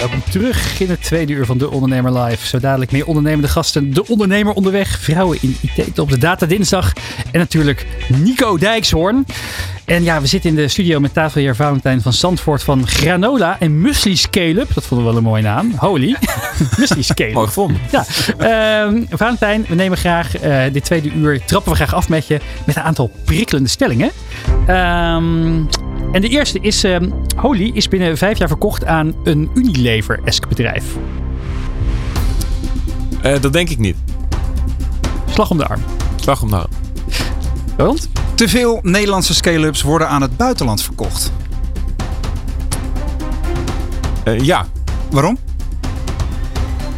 Welkom terug in het tweede uur van De Ondernemer Live. Zo dadelijk meer ondernemende gasten. De Ondernemer onderweg. Vrouwen in IT op de Data Dinsdag. En natuurlijk Nico Dijkshoorn. En ja, we zitten in de studio met tafelheer Valentijn van Zandvoort van Granola en Musli Scale-up. Dat vonden we wel een mooie naam. Holy. Musli Scale-up. Mooi gevonden. Ja, ehm, Valentijn, we nemen graag eh, dit tweede uur, trappen we graag af met je met een aantal prikkelende stellingen. Ehm, en de eerste is, ehm, Holy is binnen vijf jaar verkocht aan een Unilever-esk bedrijf. Eh, dat denk ik niet. Slag om de arm. Slag om nou. Roland? Te veel Nederlandse scale-ups worden aan het buitenland verkocht. Eh, ja. Waarom?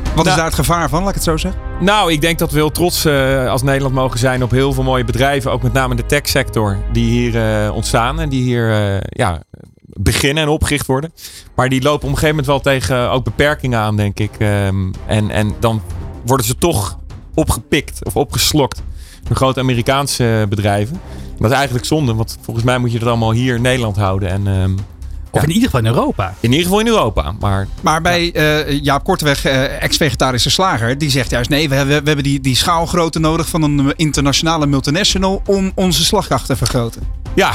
Wat is Nou- daar het gevaar van, laat ik het zo zeggen? Nou, ik denk dat we heel trots eh, als Nederland mogen zijn op heel veel mooie bedrijven. Ook met name de techsector die hier eh, ontstaan en die hier eh, ja, beginnen en opgericht worden. Maar die lopen op een gegeven moment wel tegen ook beperkingen aan, denk ik. Ehm, en, en dan worden ze toch opgepikt of opgeslokt door grote Amerikaanse bedrijven. Dat is eigenlijk zonde, want volgens mij moet je dat allemaal hier in Nederland houden. En ehm, Of Ja. in ieder geval in Europa. in ieder geval in Europa. Maar Maar bij eh, Jaap Korteweg, eh, ex-vegetarische slager, die zegt juist nee, we hebben, we hebben die, die schaalgrootte nodig van een internationale multinational om onze slagkracht te vergroten. Ja,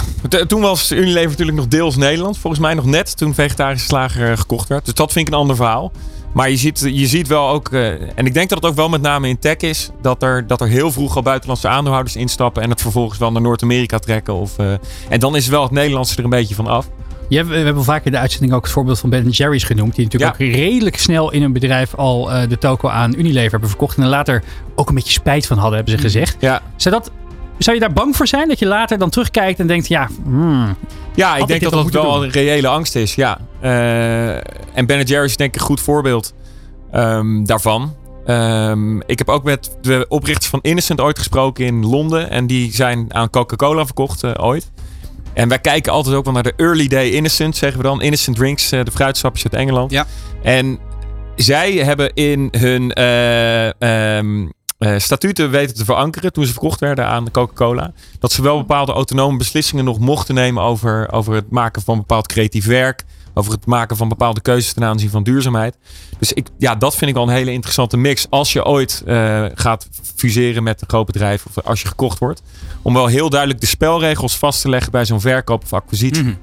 toen was Unilever natuurlijk nog deels Nederland. Volgens mij nog net toen vegetarische slager eh, gekocht werd. Dus dat vind ik een ander verhaal. Maar je ziet, je ziet wel ook, eh, en ik denk dat het ook wel met name in tech is, dat er, dat er heel vroeg al buitenlandse aandeelhouders instappen en het vervolgens wel naar Noord-Amerika trekken. Of, eh, en dan is wel het Nederlandse er een beetje van af. Ja, we we hebben vaak in de uitzending ook het voorbeeld van Ben Jerry's genoemd. Die natuurlijk Ja. ook redelijk snel in een bedrijf al eh, de toko aan Unilever hebben verkocht. En er later ook een beetje spijt van hadden, hebben ze gezegd. Ja, Zou, dat, zou je daar bang voor zijn? Dat je later dan terugkijkt en denkt, ja, hmm, Ja, ik denk dat dat wel doen? een reële angst is. Ja. Eh, en Ben Jerry's is denk ik een goed voorbeeld ehm, daarvan. Ehm, ik heb ook met de oprichters van Innocent ooit gesproken in Londen. En die zijn aan Coca-Cola verkocht eh, ooit. En wij kijken altijd ook wel naar de early day Innocent, zeggen we dan. Innocent Drinks, eh, de fruitsapjes uit Engeland. Ja. En zij hebben in hun eh, ehm, eh, statuten weten te verankeren toen ze verkocht werden aan Coca-Cola. Dat ze wel bepaalde autonome beslissingen nog mochten nemen over, over het maken van bepaald creatief werk. Over het maken van bepaalde keuzes ten aanzien van duurzaamheid. Dus ik, ja, dat vind ik wel een hele interessante mix. Als je ooit eh, gaat fuseren met een groot bedrijf of als je gekocht wordt. Om wel heel duidelijk de spelregels vast te leggen bij zo'n verkoop of acquisitie.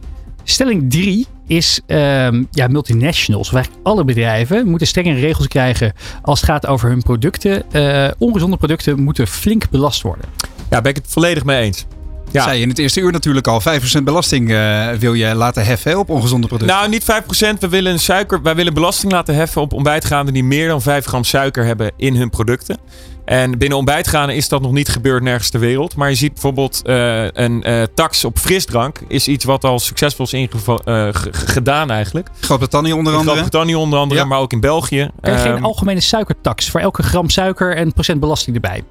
Stelling 3 is ehm, ja, multinationals, eigenlijk alle bedrijven, moeten strengere regels krijgen als het gaat over hun producten. Eh, ongezonde producten moeten flink belast worden. Ja, ben ik het volledig mee eens. Ja. Zei je in het eerste uur natuurlijk al, 5% belasting eh, wil je laten heffen op ongezonde producten. Nou, niet 5%. We willen, suiker, wij willen belasting laten heffen op ontbijtgranen die meer dan 5 gram suiker hebben in hun producten. En binnen ontbijtgranen is dat nog niet gebeurd nergens ter wereld. Maar je ziet bijvoorbeeld eh, een eh, tax op frisdrank is iets wat al succesvol is ingevo- eh, g- g- gedaan eigenlijk. Groot-Brittannië onder andere. Groot-Brittannië onder andere, Ja. maar ook in België. Kan je geen algemene suikertax voor elke gram suiker en procent belasting erbij?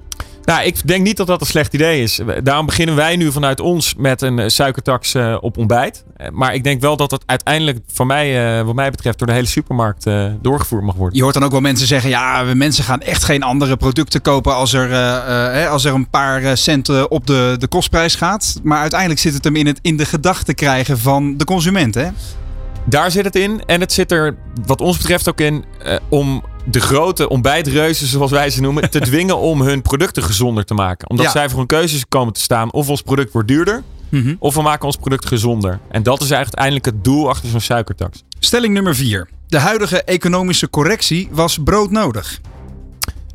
Nou, ik denk niet dat dat een slecht idee is. Daarom beginnen wij nu vanuit ons met een eh, suikertax eh, op ontbijt. Eh, Maar ik denk wel dat dat uiteindelijk, voor mij, wat mij betreft, door de hele supermarkt doorgevoerd mag worden. Je hoort dan ook wel mensen zeggen, ja, mensen gaan echt geen andere producten kopen als er, hè, als er een paar centen op de, de kostprijs gaat. Maar uiteindelijk zit het hem in, het, in de gedachte krijgen van de consument. Hè? Daar zit het in. En het zit er, wat ons betreft, ook in om de grote ontbijtreuzen, zoals wij ze noemen, te dwingen om hun producten gezonder te maken. Omdat Ja. zij voor een keuzes komen te staan. Of ons product wordt duurder, of we maken ons product gezonder. En dat is eigenlijk uiteindelijk het doel achter zo'n suikertax. Stelling nummer 4. De huidige economische correctie was broodnodig.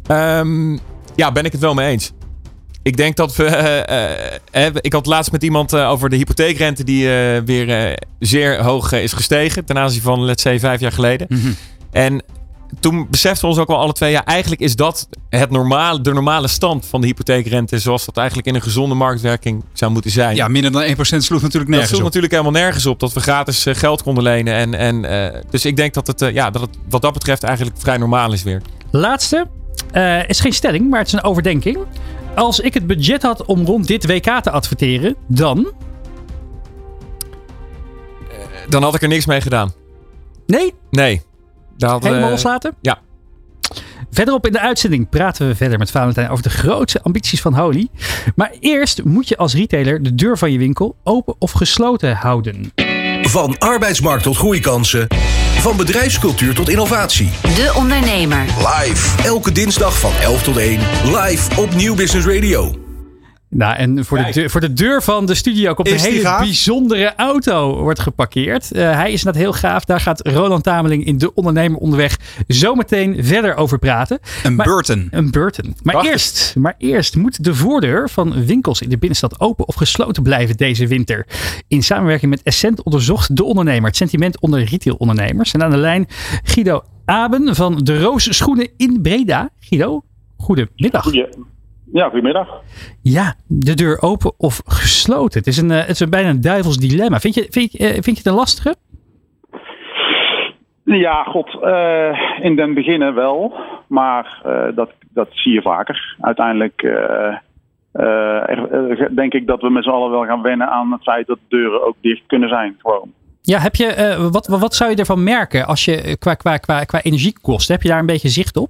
Ehm, ja, ben ik het wel mee eens. Ik denk dat we. eh, eh, eh, ik had laatst met iemand over de hypotheekrente die weer zeer hoog is gestegen. Ten aanzien van, let's say, vijf jaar geleden. En toen beseften we ons ook wel alle twee. Ja, eigenlijk is dat het normale, de normale stand van de hypotheekrente. Zoals dat eigenlijk in een gezonde marktwerking zou moeten zijn. Ja, minder dan 1% sloeg natuurlijk dat nergens sloeg op. natuurlijk helemaal nergens op. Dat we gratis eh, geld konden lenen. En, en, eh, dus ik denk dat het, eh, ja, dat het wat dat betreft eigenlijk vrij normaal is weer. Laatste. eh, is geen stelling, maar het is een overdenking. Als ik het budget had om rond dit WK te adverteren, dan... Dan had ik er niks mee gedaan. Nee, Nee. Daar hadden we- Helemaal loslaten? ja. Verderop in de uitzending praten we verder met Valentijn over de grootste ambities van Holy. Maar eerst moet je als retailer de deur van je winkel open of gesloten houden. Van arbeidsmarkt tot groeikansen. Van bedrijfscultuur tot innovatie. De Ondernemer. Live. Elke dinsdag van 11 tot 1. Live op Nieuw Business Radio. Nou, en voor de, deur, voor de deur van de studio komt Is een hele gaaf? bijzondere auto wordt geparkeerd. Eh, hij is net heel gaaf. Daar gaat Roland Tameling in De Ondernemer onderweg zometeen verder over praten. Een Maar- Burton. Een Burton. Maar Prachtig. eerst, maar eerst moet de voordeur van winkels in de binnenstad open of gesloten blijven deze winter. In samenwerking met Essent onderzocht de ondernemer het sentiment onder retailondernemers. En aan de lijn Guido Aben van de Roos Schoenen in Breda. Guido, goedemiddag. Goeie, ja, goedemiddag. Ja, de deur open of gesloten. Het is, een, eh, het is een, bijna een duivels dilemma. Vind je, vind, je, eh, vind je het een lastige? Ja, god, eh, in den beginnen wel. Maar dat, dat zie je vaker. Uiteindelijk er- denk ik dat we met z'n allen wel gaan wennen aan het feit dat deuren ook dicht kunnen zijn. Gewoon. Ja, heb je, wat, wat zou je ervan merken als je qua, qua, qua, qua energiekosten, heb je daar een beetje zicht op?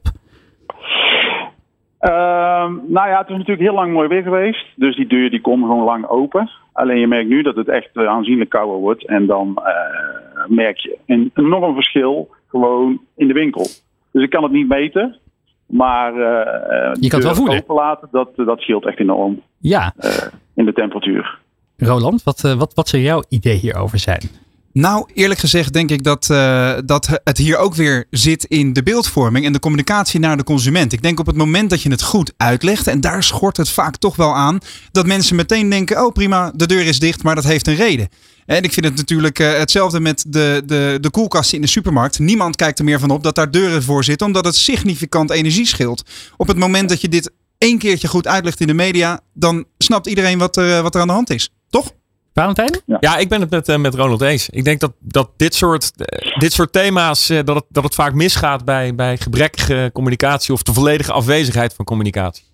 Ehm, nou ja, het is natuurlijk heel lang mooi weer geweest. Dus die deur die komt gewoon lang open. Alleen je merkt nu dat het echt eh, aanzienlijk kouder wordt. En dan eh, merk je een enorm verschil gewoon in de winkel. Dus ik kan het niet meten. Maar eh, Je kan het wel voelen. dat, dat scheelt echt enorm Ja, in de temperatuur. Roland, wat, wat, wat zou jouw idee hierover zijn? Nou, eerlijk gezegd denk ik dat, eh, dat het hier ook weer zit in de beeldvorming en de communicatie naar de consument. Ik denk op het moment dat je het goed uitlegt, en daar schort het vaak toch wel aan, dat mensen meteen denken, oh prima, de deur is dicht, maar dat heeft een reden. En ik vind het natuurlijk eh, hetzelfde met de, de, de koelkasten in de supermarkt. Niemand kijkt er meer van op dat daar deuren voor zitten, omdat het significant energie scheelt. Op het moment dat je dit één keertje goed uitlegt in de media, dan snapt iedereen wat er, eh, wat er aan de hand is. Toch? Valentijn? Ja, ik ben het met, eh, met Ronald eens. Ik denk dat, dat dit, soort, eh, dit soort thema's, eh, dat, het, dat het vaak misgaat bij, bij gebrekkige communicatie of de volledige afwezigheid van communicatie.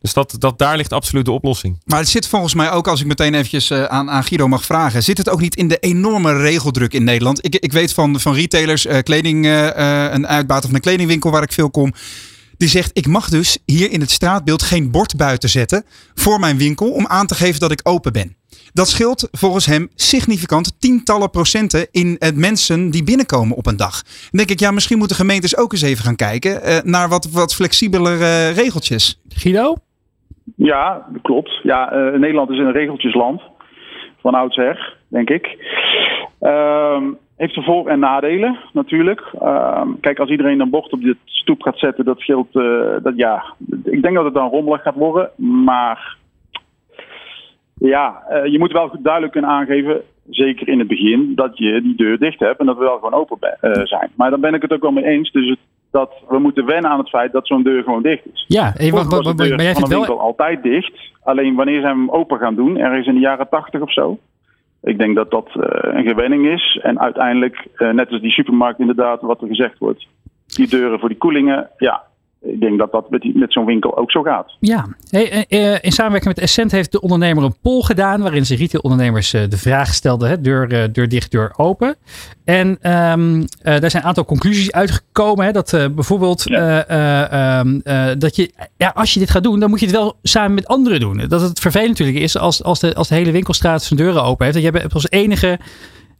Dus dat, dat, daar ligt absoluut de oplossing. Maar het zit volgens mij ook, als ik meteen eventjes aan, aan Guido mag vragen, zit het ook niet in de enorme regeldruk in Nederland? Ik, ik weet van, van retailers, eh, kleding, eh, eh, een uitbater van een kledingwinkel waar ik veel kom, die zegt ik mag dus hier in het straatbeeld geen bord buiten zetten voor mijn winkel om aan te geven dat ik open ben. Dat scheelt volgens hem significant tientallen procenten in het mensen die binnenkomen op een dag. Dan denk ik, ja, misschien moeten gemeentes ook eens even gaan kijken eh, naar wat, wat flexibeler eh, regeltjes. Guido? Ja, dat klopt. Ja, eh, Nederland is een regeltjesland. Van oudsher, denk ik. Ehm, heeft er voor- en nadelen, natuurlijk. Ehm, kijk, als iedereen een bord op de stoep gaat zetten, dat scheelt. eh, dat, ja, ik denk dat het dan rommelig gaat worden. Maar ja, eh, je moet wel goed duidelijk kunnen aangeven, zeker in het begin, dat je die deur dicht hebt en dat we wel gewoon open eh, zijn. Maar daar ben ik het ook wel mee eens. Dus het, dat we moeten wennen aan het feit dat zo'n deur gewoon dicht is. Ja, hey, wa- Vroeger wa- was wa- de maar jij vindt wel... altijd dicht. Alleen wanneer zijn we hem open gaan doen, ergens in de jaren tachtig of zo. Ik denk dat dat eh, een gewenning is. En uiteindelijk, net als die supermarkt inderdaad, wat er gezegd wordt. Die deuren voor die koelingen, ja. Ik denk dat dat met, die- met zo'n winkel ook zo gaat. Ja, hey, eh, eh, in samenwerking met Essent heeft de ondernemer een poll gedaan. waarin ze retailondernemers eh, de vraag stelden: hè, deur, deur dicht, deur open. En eh, daar zijn een aantal conclusies uitgekomen. Hè, dat bijvoorbeeld Ja. eh, eh, ehm, eh, dat je, ja, als je dit gaat doen, dan moet je het wel samen met anderen doen. Dat het vervelend natuurlijk is als, als, de, als de hele winkelstraat zijn deuren open heeft. Dat je hebt als enige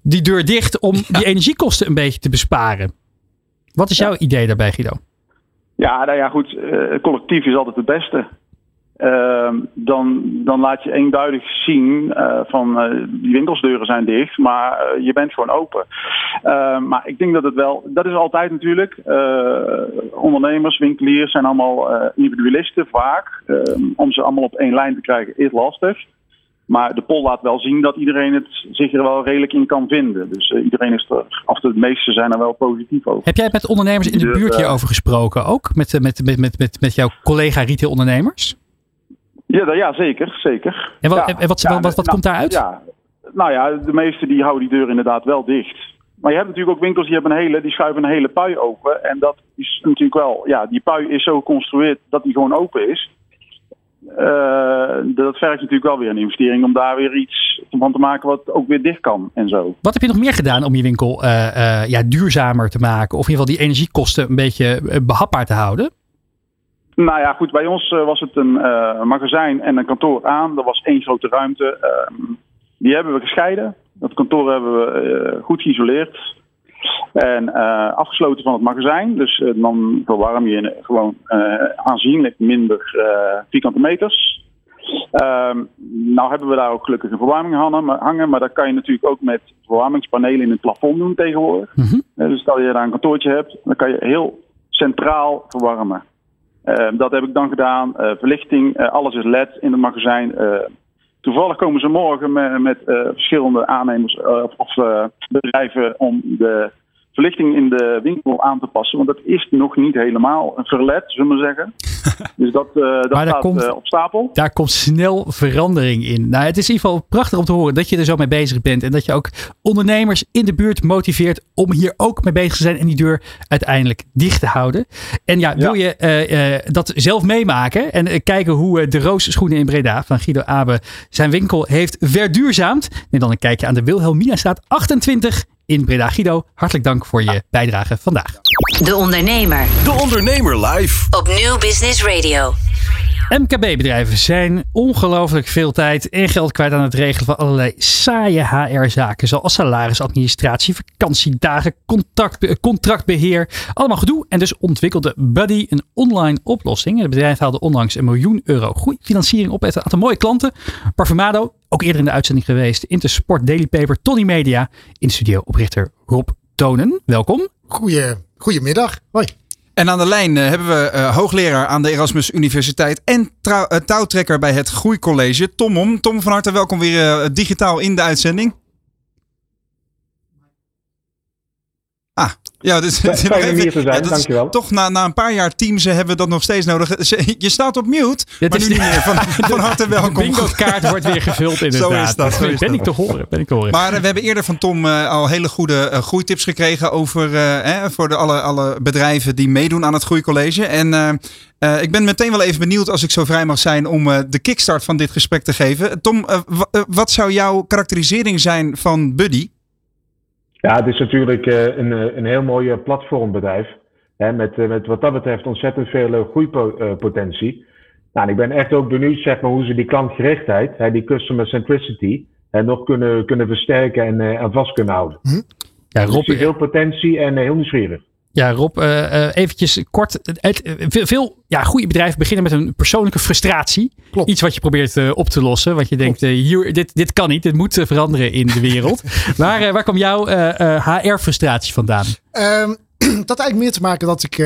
die deur dicht om die energiekosten een beetje te besparen. Wat is jouw idee daarbij, Guido? Ja, nou ja, goed. eh, collectief is altijd het beste. Ehm, dan, dan laat je eenduidig zien eh, van eh, die winkelsdeuren zijn dicht, maar je bent gewoon open. Ehm, maar ik denk dat het wel, dat is altijd natuurlijk. ondernemers, winkeliers zijn allemaal individualisten vaak. Ehm, om ze allemaal op één lijn te krijgen is lastig. Maar de poll laat wel zien dat iedereen het zich er wel redelijk in kan vinden. Dus eh, iedereen is er, of de meesten zijn er wel positief over. Heb jij met ondernemers in de Dus, buurt eh, hierover gesproken ook? Met, eh, met, met, met, met, met jouw collega retailondernemers? Ja, da- ja zeker, zeker. En wat, Ja. en wat, Ja, wat, wat nou, komt daaruit? Ja, nou ja, de meesten die houden die deur inderdaad wel dicht. Maar je hebt natuurlijk ook winkels die hebben een hele, die schuiven een hele pui open. En dat is natuurlijk wel, ja, die pui is zo geconstrueerd dat die gewoon open is. Eh, dat vergt natuurlijk wel weer een investering om daar weer iets van te maken wat ook weer dicht kan en zo. Wat heb je nog meer gedaan om je winkel uh, ja, duurzamer te maken? Of in ieder geval die energiekosten een beetje behapbaar te houden? Nou ja, goed. Bij ons was het een magazijn en een kantoor aan. Er was één grote ruimte. Ehm, die hebben we gescheiden. Dat kantoor hebben we goed geïsoleerd. En uh, afgesloten van het magazijn. Dus uh, dan verwarm je gewoon uh, aanzienlijk minder vierkante meters. Ehm, nou hebben we daar ook gelukkig een verwarming hangen, maar dat kan je natuurlijk ook met verwarmingspanelen in het plafond doen tegenwoordig. Mm -hmm. dus stel je daar een kantoortje hebt, dan kan je heel centraal verwarmen. Ehm, dat heb ik dan gedaan. verlichting, alles is LED in het magazijn. Toevallig komen ze morgen met, uh, verschillende aannemers uh, of uh, bedrijven om de verlichting in de winkel aan te passen. Want dat is nog niet helemaal een verlet, zullen we zeggen. Dus dat, uh, dat staat komt, uh, op stapel. Daar komt snel verandering in. Nou, het is in ieder geval prachtig om te horen dat je er zo mee bezig bent. En dat je ook ondernemers in de buurt motiveert om hier ook mee bezig te zijn. En die deur uiteindelijk dicht te houden. En ja, wil ja. je uh, dat zelf meemaken en kijken hoe de Roos Schoenen in Breda van Guido Abe zijn winkel heeft verduurzaamd? Neem dan een kijkje aan de Wilhelminastraat 28 in Breda. Guido, hartelijk dank voor je bijdrage vandaag. De Ondernemer. De Ondernemer live. Op Nieuw Business Radio. MKB-bedrijven zijn ongelooflijk veel tijd en geld kwijt aan het regelen van allerlei saaie HR-zaken. Zoals salarisadministratie, vakantiedagen, contact, contractbeheer. Allemaal gedoe. En dus ontwikkelde Buddy een online oplossing. Het bedrijf haalde onlangs een miljoen euro goede financiering op. Het aantal mooie klanten. Parfumado, ook eerder in de uitzending geweest. Intersport, Daily Paper, Tony Media. In de studio oprichter Rob Tonen. Welkom. Goeie, goedemiddag. Hoi. En aan de lijn uh, hebben we uh, hoogleraar aan de Erasmus Universiteit en trouw, uh, touwtrekker bij het Groeicollege, Tom Om. Tom, van harte welkom weer digitaal in de uitzending. Ja, dus, Fijn om hier te zijn, ja, dankjewel. Toch na, na een paar jaar Teams hebben we dat nog steeds nodig. Je staat op mute, Dit maar nu niet meer. Van, van harte welkom. De bingo kaart wordt weer gevuld inderdaad. Zo is dat. Zo is ben, ik te horen, ben ik te horen. Maar we hebben eerder van Tom uh, al hele goede uh, groeitips gekregen over uh, voor de alle, alle bedrijven die meedoen aan het Groeicollege. En ik ben meteen wel even benieuwd als ik zo vrij mag zijn om de kickstart van dit gesprek te geven. Tom, wat zou jouw karakterisering zijn van Buddy? Ja, het is natuurlijk uh, een, een heel mooi platformbedrijf. Hè, met, met wat dat betreft ontzettend veel groeipotentie. Nou, en ik ben echt ook benieuwd zeg maar, hoe ze die klantgerichtheid, hè, die customer centricity, hè, nog kunnen, kunnen versterken en, en vast kunnen houden. Hm? Ja, Rob, dus veel potentie en heel nieuwsgierig. Ja, Rob, uh, eventjes kort. Het, veel, veel ja, goede bedrijven beginnen met een persoonlijke frustratie. Klopt. Iets wat je probeert uh, op te lossen. Want je denkt, hier, dit, dit kan niet. Dit moet veranderen in de wereld. waar, waar kwam jouw HR-frustratie vandaan? Um, dat had eigenlijk meer te maken dat ik,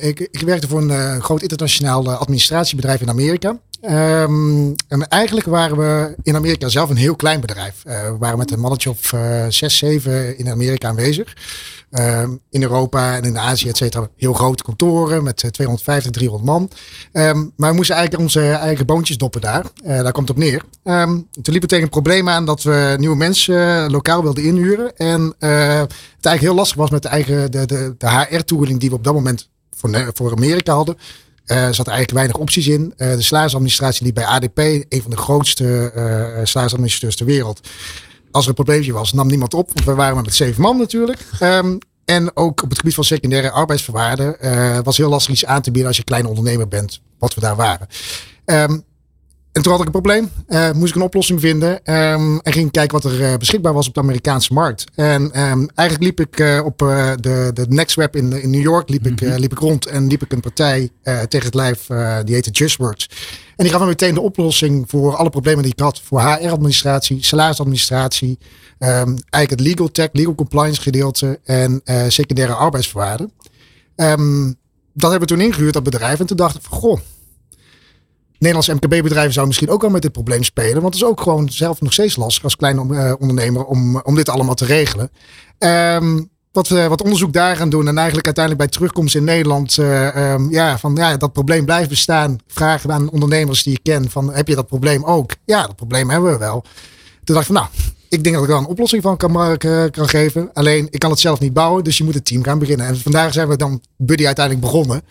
ik, ik werkte voor een groot internationaal administratiebedrijf in Amerika. Um, en eigenlijk waren we in Amerika zelf een heel klein bedrijf. Uh, we waren met een mannetje of uh, zes, zeven in Amerika aanwezig. Uh, in Europa en in Azië, et cetera. Heel grote kantoren met 250, 300 man. Um, maar we moesten eigenlijk onze eigen boontjes doppen daar. daar komt het op neer. Toen liep we tegen een probleem aan dat we nieuwe mensen lokaal wilden inhuren. En het eigenlijk heel lastig was met de eigen de, de, de HR-tooling die we op dat moment voor, voor Amerika hadden. Uh, er zat eigenlijk weinig opties in. Uh, de salarisadministratie liep bij ADP, een van de grootste uh, salarisadministrateurs ter wereld. Als er een probleempje was, nam niemand op. Want we waren maar met zeven man natuurlijk. Um, en ook op het gebied van secundaire arbeidsverwaarden was heel lastig iets aan te bieden als je kleine ondernemer bent, wat we daar waren. Um, en toen had ik een probleem. Uh, moest ik een oplossing vinden. Um, en ging kijken wat er uh, beschikbaar was op de Amerikaanse markt. En um, eigenlijk liep ik uh, op de, de Next Web in, in New York liep, ik, mm-hmm. liep ik rond. En liep ik een partij tegen het lijf. die heette JustWorks. En die gaf me meteen de oplossing voor alle problemen die ik had. Voor HR-administratie, salarisadministratie. Um, eigenlijk het legal tech, legal compliance gedeelte. En secundaire arbeidsvoorwaarden. dat hebben we toen ingehuurd, dat bedrijf. En toen dacht ik van, goh Nederlandse MKB-bedrijven zouden misschien ook wel met dit probleem spelen. Want het is ook gewoon zelf nog steeds lastig als kleine uh, ondernemer om, om dit allemaal te regelen. Um, wat, uh, wat onderzoek daar gaan doen en eigenlijk uiteindelijk bij terugkomst in Nederland, uh, um, ja, van ja, dat probleem blijft bestaan. Vragen aan ondernemers die je ken van heb je dat probleem ook? Ja, dat probleem hebben we wel. Toen dacht ik van nou, ik denk dat ik wel een oplossing van kan, kan geven. Alleen ik kan het zelf niet bouwen, dus je moet het team gaan beginnen. En vandaag zijn we dan Buddy uiteindelijk begonnen.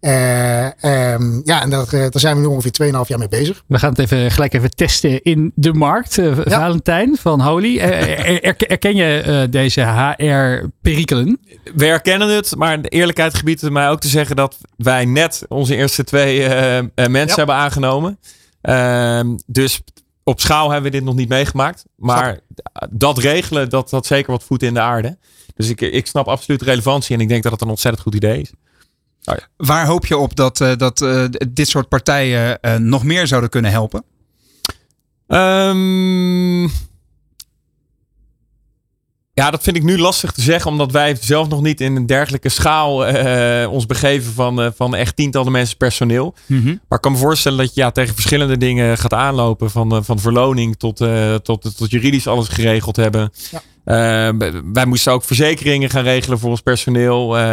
Eh, ehm, ja, en daar, eh, daar zijn we nu ongeveer 2,5 jaar mee bezig. We gaan het even, gelijk even testen in de markt. Eh, Valentijn van Holy. Eh, er- er- herken je eh, deze HR-perikelen? We herkennen het, maar de eerlijkheid gebiedt het mij ook te zeggen dat wij net onze eerste twee eh, eh, mensen Ja. hebben aangenomen. Ehm, dus op schaal hebben we dit nog niet meegemaakt. Maar dat regelen, dat dat zeker wat voet in de aarde. Dus ik, ik snap absoluut de relevantie en ik denk dat het een ontzettend goed idee is. Waar hoop je op dat, eh, dat eh, dit soort partijen eh, nog meer zouden kunnen helpen? Ehm, ja, dat vind ik nu lastig te zeggen, omdat wij zelf nog niet in een dergelijke schaal eh, ons begeven van, eh, van echt tientallen mensen personeel. Maar ik kan me voorstellen dat je ja, tegen verschillende dingen gaat aanlopen. Van, eh, van verloning tot, eh, tot, tot juridisch alles geregeld hebben. Ja. Eh, wij moesten ook verzekeringen gaan regelen voor ons personeel. Eh,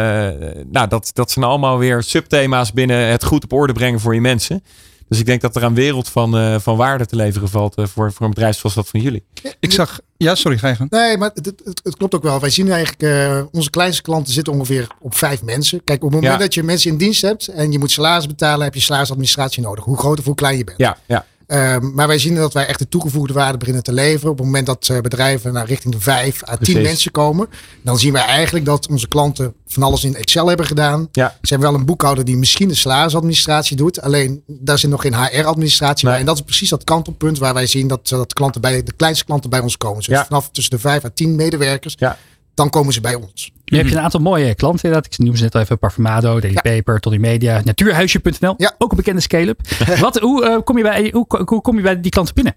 nou, dat, dat zijn allemaal weer subthema's binnen het goed op orde brengen voor je mensen. Dus ik denk dat er een wereld van, eh, van waarde te leveren valt eh, voor, voor een bedrijf zoals dat van jullie. Ik zag. Ja, sorry, ga je gang. Nee, maar het, het, het klopt ook wel. Wij zien eigenlijk, eh, onze kleinste klanten zitten ongeveer op vijf mensen. Kijk, op het moment Ja. dat je mensen in dienst hebt en je moet salaris betalen, heb je salarisadministratie nodig. Hoe groot of hoe klein je bent. Ja, ja. Ehm, maar wij zien dat wij echt de toegevoegde waarde beginnen te leveren. Op het moment dat eh, bedrijven naar richting de vijf à tien Precies. mensen komen. Dan zien wij eigenlijk dat onze klanten van alles in Excel hebben gedaan. Ja. Ze hebben wel een boekhouder die misschien de salarisadministratie doet. Alleen daar zit nog geen HR-administratie bij. En dat is precies dat kantelpunt waar wij zien dat, eh, dat klanten bij, de kleinste klanten bij ons komen. Dus Ja. vanaf tussen de vijf à tien medewerkers. Ja. Dan komen ze bij ons. Je hebt een aantal mooie klanten inderdaad. Ik noem ze net al even. Parfumado, Daily Ja. Paper, Toddy Media, Natuurhuisje.nl. Ja. Ook een bekende scale-up. Wat, hoe, eh, kom je bij, hoe, hoe kom je bij die klanten binnen?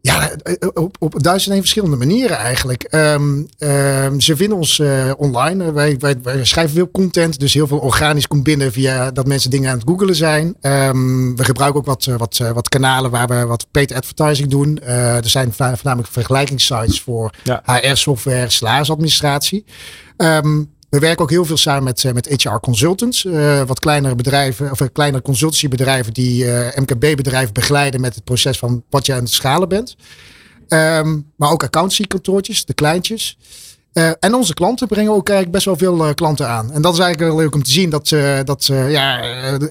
Ja, eh, op, op duizend en verschillende manieren eigenlijk. Ehm, ehm, ze vinden ons eh, online. Eh, Wij, wij, wij schrijven veel content, dus heel veel organisch komt binnen via dat mensen dingen aan het googelen zijn. Ehm, we gebruiken ook wat, eh, wat, eh, wat kanalen waar we wat paid advertising doen. Eh, er zijn voornamelijk vergelijkingssites voor Ja. HR-software, salarisadministratie. We werken ook heel veel samen met, eh, met HR consultants. eh, wat kleinere bedrijven, of eh, kleinere consultancybedrijven die MKB-bedrijven begeleiden met het proces van wat je aan het schalen bent. Ehm, maar ook accountancy-kantoortjes, de kleintjes. Eh, en onze klanten brengen ook eigenlijk best wel veel eh, klanten aan. En dat is eigenlijk wel leuk om te zien dat, eh, dat ja,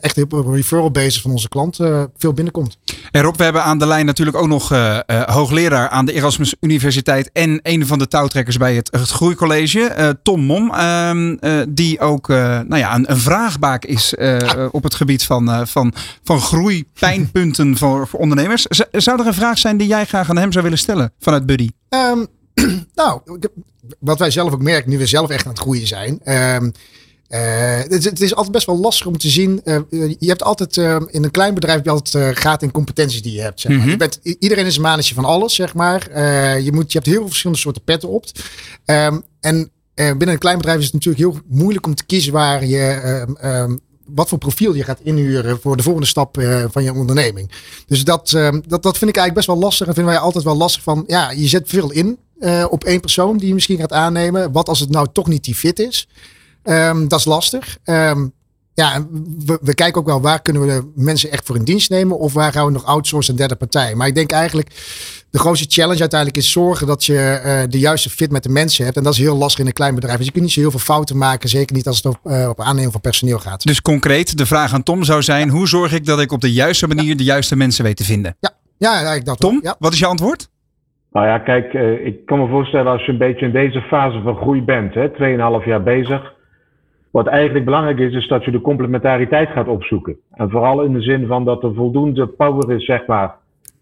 echt op referral basis van onze klanten veel binnenkomt. En Rob, we hebben aan de lijn natuurlijk ook nog hoogleraar aan de Erasmus Universiteit en een van de touwtrekkers bij het, het Groeicollege, Tom Mom, ehm, eh, die ook nou ja, een, een vraagbaak is eh, op het gebied van, van, van groeipijnpunten voor, voor ondernemers. Z- zou er een vraag zijn die jij graag aan hem zou willen stellen vanuit Buddy? Ehm, nou, wat wij zelf ook merken, nu we zelf echt aan het groeien zijn. ehm, eh, het, is- het is altijd best wel lastig om te zien. eh, je hebt altijd eh, in een klein bedrijf heb je altijd eh gaten in competenties die je hebt. Zeg maar. Mhm. je bent, iedereen is een manetje van alles, zeg maar. Eh, je, moet, je hebt heel veel verschillende soorten petten op. Ehm, en eh, binnen een klein bedrijf is het natuurlijk heel moeilijk om te kiezen waar je. ehm, wat voor profiel je gaat inhuren voor de volgende stap eh, van je onderneming. Dus dat, dat, dat vind ik eigenlijk best wel lastig. En vinden wij altijd wel lastig van, ja, je zet veel in eh, op één persoon die je misschien gaat aannemen. Wat als het nou toch niet die fit is? Ehm, dat is lastig. Ehm, ja, we, we kijken ook wel waar kunnen we de mensen echt voor in dienst nemen. Of waar gaan we nog outsourcen een derde partij. Maar ik denk eigenlijk de grootste challenge uiteindelijk is zorgen dat je eh, de juiste fit met de mensen hebt. En dat is heel lastig in een klein bedrijf. Dus je kunt niet zo heel veel fouten maken. Zeker niet als het op, eh, op aannemen van personeel gaat. Dus concreet, de vraag aan Tom zou zijn, hoe zorg ik dat ik op de juiste manier de juiste mensen weet te vinden? Ja, eigenlijk dat. Tom, Ja. wat is je antwoord? Nou ja, kijk, eh, ik kan me voorstellen als je een beetje in deze fase van groei bent, hè, 2,5 jaar bezig. Wat eigenlijk belangrijk is, is dat je de complementariteit gaat opzoeken. En vooral in de zin van dat er voldoende power is, zeg maar,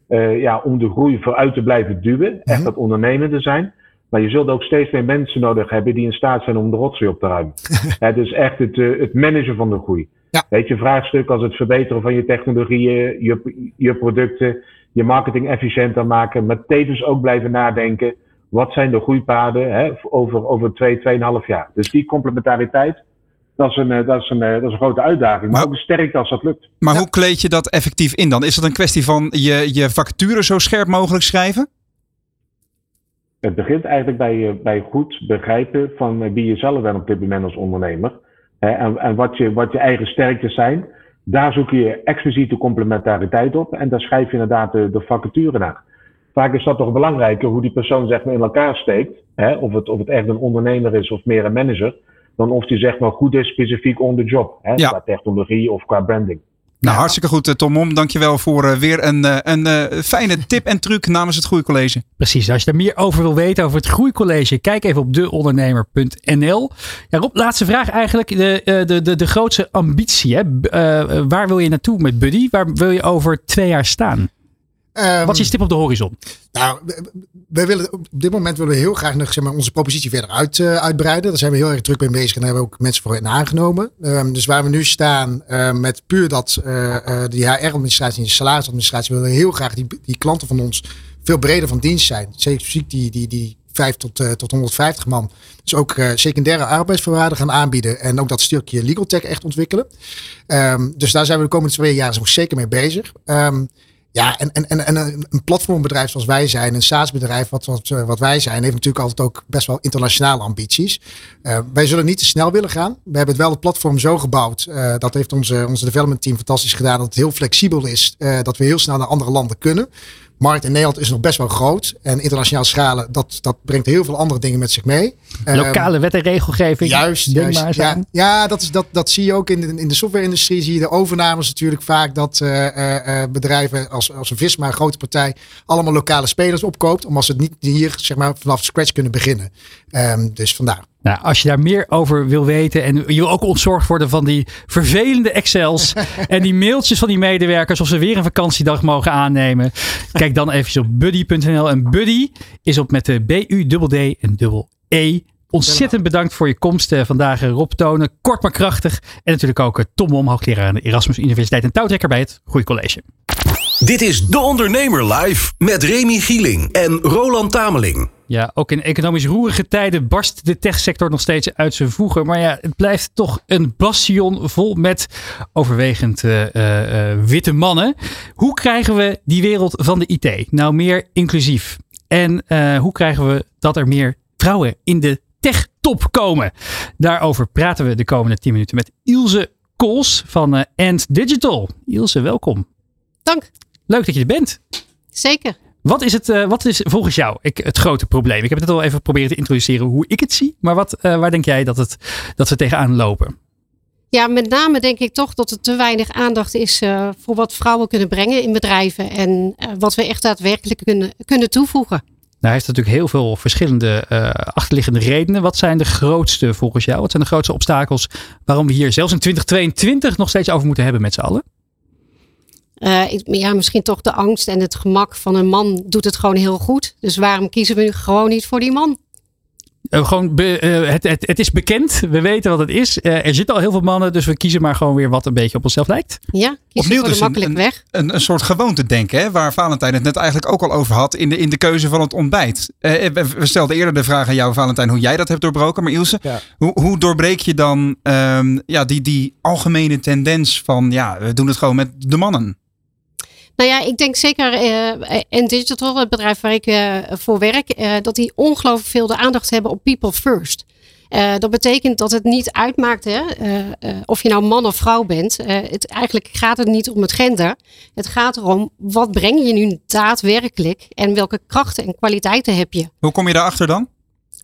eh, ja, om de groei vooruit te blijven duwen. Echt dat ondernemende zijn. Maar je zult ook steeds meer mensen nodig hebben die in staat zijn om de rotzooi op te ruimen. Hè, dus echt het, eh, het managen van de groei. Ja. Weet je, vraagstukken als het verbeteren van je technologieën, je, je producten, je marketing efficiënter maken, maar tevens ook blijven nadenken. Wat zijn de groeipaden hè, over, over twee, tweeënhalf jaar? Dus die complementariteit, dat is een, eh, dat is een, eh, dat is een grote uitdaging. Maar, Maar- ook een sterkte als dat lukt. Maar Ja. hoe kleed je dat effectief in dan? Is dat een kwestie van je, je vacature zo scherp mogelijk schrijven? Het begint eigenlijk bij, eh, bij goed begrijpen van wie je zelf bent op dit moment als ondernemer. Hè, en en wat, je, wat je eigen sterktes zijn. Daar zoek je expliciete complementariteit op. En daar schrijf je inderdaad de, de vacature naar. Vaak is dat toch belangrijker hoe die persoon zeg maar in elkaar steekt. Hè, of, het, of het echt een ondernemer is of meer een manager. dan of die zeg maar goed is specifiek on the job. Hè, Ja. Qua technologie of qua branding. Nou, hartstikke goed, eh, Tom Mom. Dankjewel voor eh, weer een, eh, een fijne tip en truc namens het Groeicollege. Precies, als je daar meer over wil weten over het Groeicollege, kijk even op deondernemer.nl. Ja, Rob, laatste vraag eigenlijk. De, de, de, de grootste ambitie, hè? Waar wil je naartoe met Buddy? Waar wil je over twee jaar staan? Ehm, Wat is je stip op de horizon? Nou, we, willen, op dit moment willen we heel graag nog zeg maar, onze propositie verder uit, eh, uitbreiden. Daar zijn we heel erg druk mee bezig en daar hebben we ook mensen voor in aangenomen. Ehm, dus waar we nu staan eh, met puur dat eh, die HR-administratie en de salarisadministratie willen we heel graag die, die klanten van ons veel breder van dienst zijn. Zeker die, die, die 5 tot, tot 150 man. Dus ook secundaire arbeidsvoorwaarden gaan aanbieden. En ook dat stukje legal tech echt ontwikkelen. Ehm, dus daar zijn we de komende twee jaar nog zeker mee bezig. Ehm, ja, en, en, en, en een, platformbedrijf zoals wij zijn, een SaaS-bedrijf wat, wat, eh, wij zijn, heeft natuurlijk altijd ook best wel internationale ambities. Eh, wij zullen niet te snel willen gaan. We hebben het wel het platform zo gebouwd. eh, dat heeft onze, development team fantastisch gedaan. Dat het heel flexibel is. dat we heel snel naar andere landen kunnen. Markt in Nederland is nog best wel groot. En internationaal schalen, dat, dat brengt heel veel andere dingen met zich mee. Ehm, Lokale wet en regelgeving. Juist, juist. ja, ja dat, is, dat, dat zie je ook in de, in de software-industrie. Zie je de overnames natuurlijk vaak dat eh, eh, eh, bedrijven als, als een Visma, een grote partij, allemaal lokale spelers opkoopt. Omdat ze het niet hier zeg maar, vanaf scratch kunnen beginnen. Ehm, dus vandaar. Nou, als je daar meer over wil weten en je wil ook ontzorgd worden van die vervelende Excels en die mailtjes van die medewerkers of ze weer een vakantiedag mogen aannemen, kijk dan even op buddy.nl. En Buddy is op met de B-U-D-D en dubbel E. Ontzettend bedankt voor je komst eh, vandaag, eh, Rob Tonen. Kort maar krachtig. En natuurlijk ook eh, Tom Om, hoogleraar aan de Erasmus Universiteit en touwtrekker bij het Groeicollege. Dit is De Ondernemer Live met Remy Gieling en Roland Tameling. Ja, ook in economisch roerige tijden barst de techsector nog steeds uit zijn voegen. Maar ja, het blijft toch een bastion vol met overwegend eh, eh, eh, witte mannen. Hoe krijgen we die wereld van de IT nou meer inclusief? En hoe krijgen we dat er meer vrouwen in de tech-top komen? Daarover praten we de komende 10 minuten met Ilse Kools van Ant Digital. Ilse, welkom. Dank. Leuk dat je er bent. Zeker. Wat is, het, eh, wat is volgens jou ik, het grote probleem? Ik heb het al even proberen te introduceren hoe ik het zie. Maar wat, eh, waar denk jij dat, het, dat we tegenaan lopen? Ja, met name denk ik toch dat er te weinig aandacht is eh, voor wat vrouwen kunnen brengen in bedrijven. En wat we echt daadwerkelijk kunnen, kunnen toevoegen. Nou, heeft natuurlijk heel veel verschillende achterliggende redenen. Wat zijn de grootste volgens jou? Wat zijn de grootste obstakels waarom we hier zelfs in 2022 nog steeds over moeten hebben met z'n allen? Eh, ik- ja, misschien toch de angst en het gemak van een man doet het gewoon heel goed. Dus waarom kiezen we nu gewoon niet voor die man? Eh, gewoon be- eh, het, het, het is bekend. We weten wat het is. Eh, er zitten al heel veel mannen, dus we kiezen maar gewoon weer wat een beetje op onszelf lijkt. Ja, Opnieuw voor de dus een- makkelijk een- weg. Een, een soort gewoonte denken, hè, waar Valentijn het net eigenlijk ook al over had in de, in de keuze van het ontbijt. Eh, we, we stelden eerder de vraag aan jou, Valentijn, hoe jij dat hebt doorbroken. Maar Ilse, Ja. hoe, hoe doorbreek je dan ehm, ja, die, die algemene tendens van ja, we doen het gewoon met de mannen? Nou ja, ik denk zeker eh en Digital, het bedrijf waar ik eh, voor werk, eh, dat die ongelooflijk veel de aandacht hebben op people first. Eh, dat betekent dat het niet uitmaakt hè, eh, eh, of je nou man of vrouw bent. Eh, het, eigenlijk gaat het niet om het gender. Het gaat erom wat breng je nu daadwerkelijk en welke krachten en kwaliteiten heb je. Hoe kom je daarachter dan?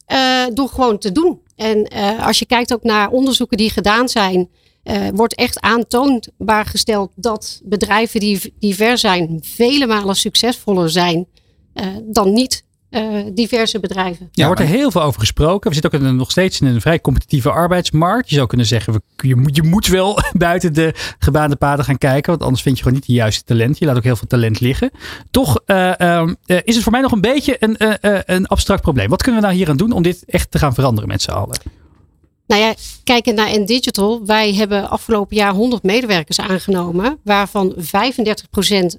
Eh, door gewoon te doen. En eh, als je kijkt ook naar onderzoeken die gedaan zijn, eh, wordt echt aantoonbaar gesteld dat bedrijven die divers zijn, vele malen succesvoller zijn eh, dan niet eh, diverse bedrijven. er wordt er heel veel over gesproken. We zitten ook in een, nog steeds in een vrij competitieve arbeidsmarkt. Je zou kunnen zeggen, we, je, moet, je moet wel buiten de gebaande paden gaan kijken. Want anders vind je gewoon niet de juiste talent. Je laat ook heel veel talent liggen. Toch eh, ehm, eh, is het voor mij nog een beetje een, eh, eh, een abstract probleem. Wat kunnen we nou hier aan doen om dit echt te gaan veranderen met z'n allen? Nou ja, kijken naar N-Digital. Wij hebben afgelopen jaar 100 medewerkers aangenomen, waarvan 35%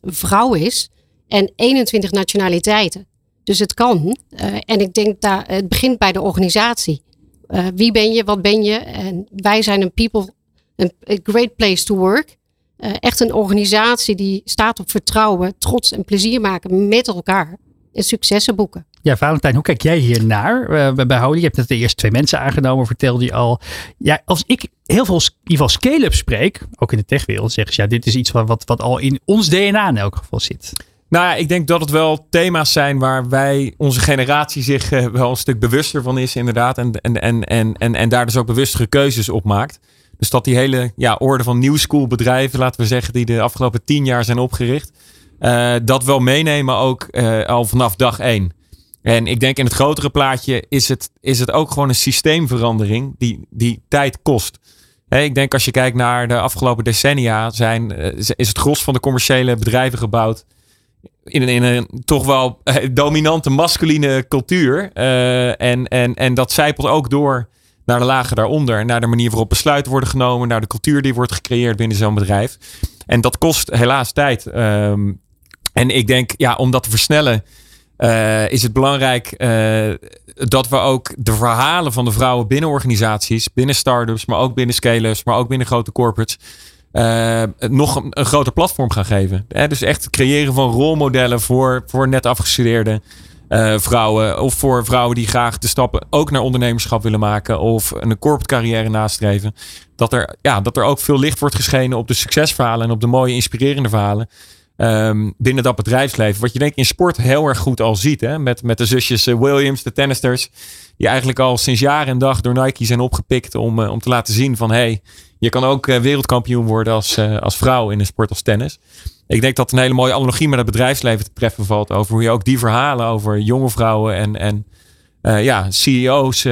vrouw is en 21 nationaliteiten. Dus het kan. Eh, en ik denk dat het begint bij de organisatie. Eh, wie ben je? Wat ben je? En wij zijn een people, een great place to work. Eh, echt een organisatie die staat op vertrouwen, trots en plezier maken met elkaar. En successen boeken. Ja, Valentijn, hoe kijk jij hier naar? Eh, bij Holy, je hebt net de eerste twee mensen aangenomen, vertelde je al. Ja, als ik heel veel, in ieder geval scale-up spreek, ook in de techwereld, zeggen ze ja, dit is iets wat, wat, wat al in ons DNA in elk geval zit. Nou ja, ik denk dat het wel thema's zijn waar wij, onze generatie zich eh, wel een stuk bewuster van is, inderdaad. En, en, en, en, en, en daar dus ook bewustere keuzes op maakt. Dus dat die hele ja, orde van new school bedrijven, laten we zeggen, die de afgelopen tien jaar zijn opgericht, eh, dat wel meenemen ook eh, al vanaf dag één. En ik denk in het grotere plaatje is het, is het ook gewoon een systeemverandering die, die tijd kost. Ik denk als je kijkt naar de afgelopen decennia, zijn, eh, is het gros van de commerciële bedrijven gebouwd in een, in een toch wel dominante masculine cultuur. En, en, en dat zijpelt ook door naar de lagen daaronder. Naar de manier waarop besluiten worden genomen. Naar de cultuur die wordt gecreëerd binnen zo'n bedrijf. En dat kost helaas tijd. Ehm, en ik denk, ja, om dat te versnellen. eh, is het belangrijk eh, dat we ook de verhalen van de vrouwen binnen organisaties, binnen start-ups, maar ook binnen scale-ups, maar ook binnen grote corporates, eh, nog een, een groter platform gaan geven. Dus echt creëren van rolmodellen voor, voor net afgestudeerde vrouwen. Of voor vrouwen die graag de stappen ook naar ondernemerschap willen maken. Of een corporate carrière nastreven. Dat er, ja, dat er ook veel licht wordt geschenen op de succesverhalen en op de mooie inspirerende verhalen. Ehm, binnen dat bedrijfsleven. Wat je denk ik in sport heel erg goed al ziet. Hè? Met, met de zusjes eh, Williams, de tennisters. Die eigenlijk al sinds jaar en dag door Nike zijn opgepikt. Om, eh, om te laten zien van hey, je kan ook eh, wereldkampioen worden als, als vrouw in een sport als tennis. Ik denk dat een hele mooie analogie met het bedrijfsleven te treffen valt. Over hoe je ook die verhalen over jonge vrouwen en, en ja, CEO's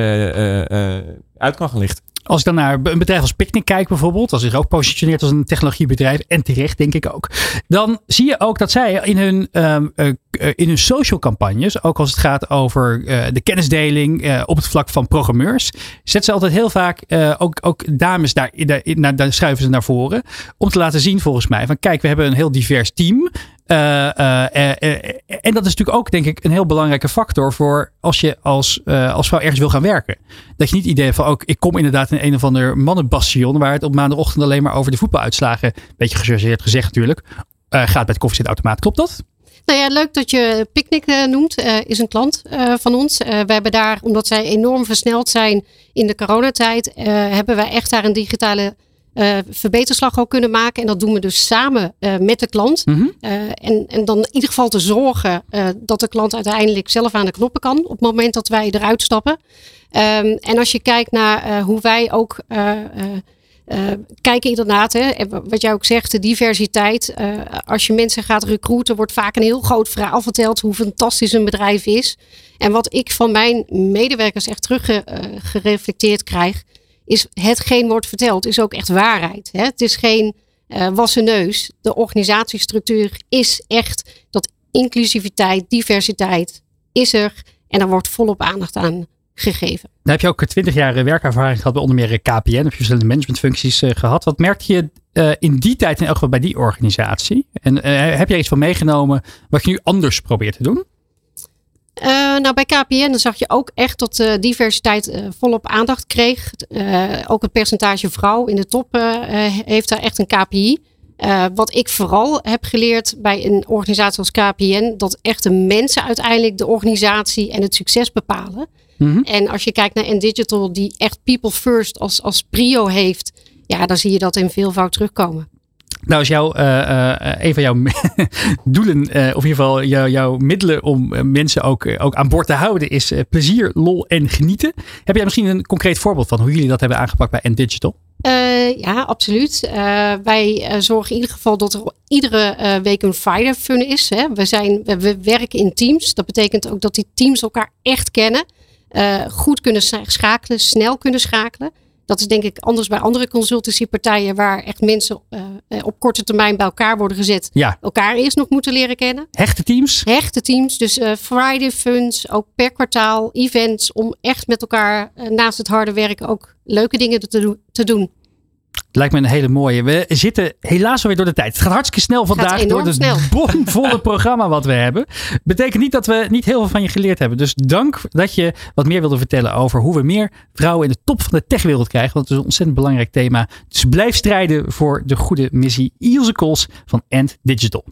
uit kan gaan lichten. Als ik dan naar een bedrijf als Picnic kijk bijvoorbeeld, als zich ook positioneert als een technologiebedrijf, en terecht denk ik ook, dan zie je ook dat zij in hun, ehm, eh, eh, in hun social campagnes, ook als het gaat over eh, de kennisdeling op het vlak van programmeurs, zetten ze altijd heel vaak ook, ook dames daar, daar, daar schuiven ze naar voren, om te laten zien volgens mij van kijk, we hebben een heel divers team. Eh, eh, eh, en dat is natuurlijk ook, denk ik, een heel belangrijke factor voor als je als, als vrouw ergens wil gaan werken. Dat je niet het idee van, ook, ik kom inderdaad in een of ander mannenbastion, waar het op maandagochtend alleen maar over de voetbaluitslagen, beetje gechargeerd gezegd natuurlijk, gaat bij het koffiezetautomaat. Klopt dat? Nou ja, leuk dat je Picnic noemt. Is een klant van ons. We hebben daar, omdat zij enorm versneld zijn in de coronatijd, hebben wij echt daar een digitale eh, verbeterslag ook kunnen maken. En dat doen we dus samen eh, met de klant. Eh, en, en dan in ieder geval te zorgen dat de klant uiteindelijk zelf aan de knoppen kan op het moment dat wij eruit stappen. Ehm, en als je kijkt naar hoe wij ook kijken inderdaad, hè, wat jij ook zegt, de diversiteit. Als je mensen gaat recruiten, wordt vaak een heel groot verhaal verteld hoe fantastisch een bedrijf is. En wat ik van mijn medewerkers echt teruggereflecteerd krijg, is hetgeen wordt verteld, is ook echt waarheid. Hè? Het is geen eh wassen neus. De organisatiestructuur is echt dat inclusiviteit, diversiteit is er. En daar wordt volop aandacht aan gegeven. Dan heb je ook 20 jaar eh, werkervaring gehad bij onder meer eh, KPN. Heb je verschillende managementfuncties eh, gehad. Wat merkte je in die tijd in elk geval bij die organisatie? En heb jij iets van meegenomen wat je nu anders probeert te doen? Eh, nou, bij KPN dan zag je ook echt dat de diversiteit eh, volop aandacht kreeg. Eh, ook het percentage vrouw in de top eh, eh, heeft daar echt een KPI. Eh, wat ik vooral heb geleerd bij een organisatie als KPN, dat echt de mensen uiteindelijk de organisatie en het succes bepalen. En als je kijkt naar N-Digital, die echt people first als, als prio heeft, ja, dan zie je dat in veelvoud terugkomen. Nou is jouw, eh, eh, een van jouw doelen, eh, of in ieder geval jouw, jouw middelen om mensen ook, ook aan boord te houden, is plezier, lol en genieten. Heb jij misschien een concreet voorbeeld van hoe jullie dat hebben aangepakt bij N-Digital? Ja, absoluut. Wij zorgen in ieder geval dat er iedere week een Friday Fun is. Hè. We, zijn, we, we werken in teams. Dat betekent ook dat die teams elkaar echt kennen. goed kunnen scha- schakelen, snel kunnen schakelen. Dat is denk ik anders bij andere consultancypartijen waar echt mensen eh, eh, op korte termijn bij elkaar worden gezet. Ja. Elkaar eerst nog moeten leren kennen. Hechte teams? Hechte teams. Dus eh, Friday Funds, ook per kwartaal, events om echt met elkaar naast het harde werk ook leuke dingen te doen. Lijkt me een hele mooie. We zitten helaas alweer door de tijd. Het gaat hartstikke snel vandaag door het snel. bomvolle programma wat we hebben. Betekent niet dat we niet heel veel van je geleerd hebben. Dus dank dat je wat meer wilde vertellen over hoe we meer vrouwen in de top van de techwereld krijgen. Want het is een ontzettend belangrijk thema. Dus blijf strijden voor de goede missie. Ilse Kools van End Digital.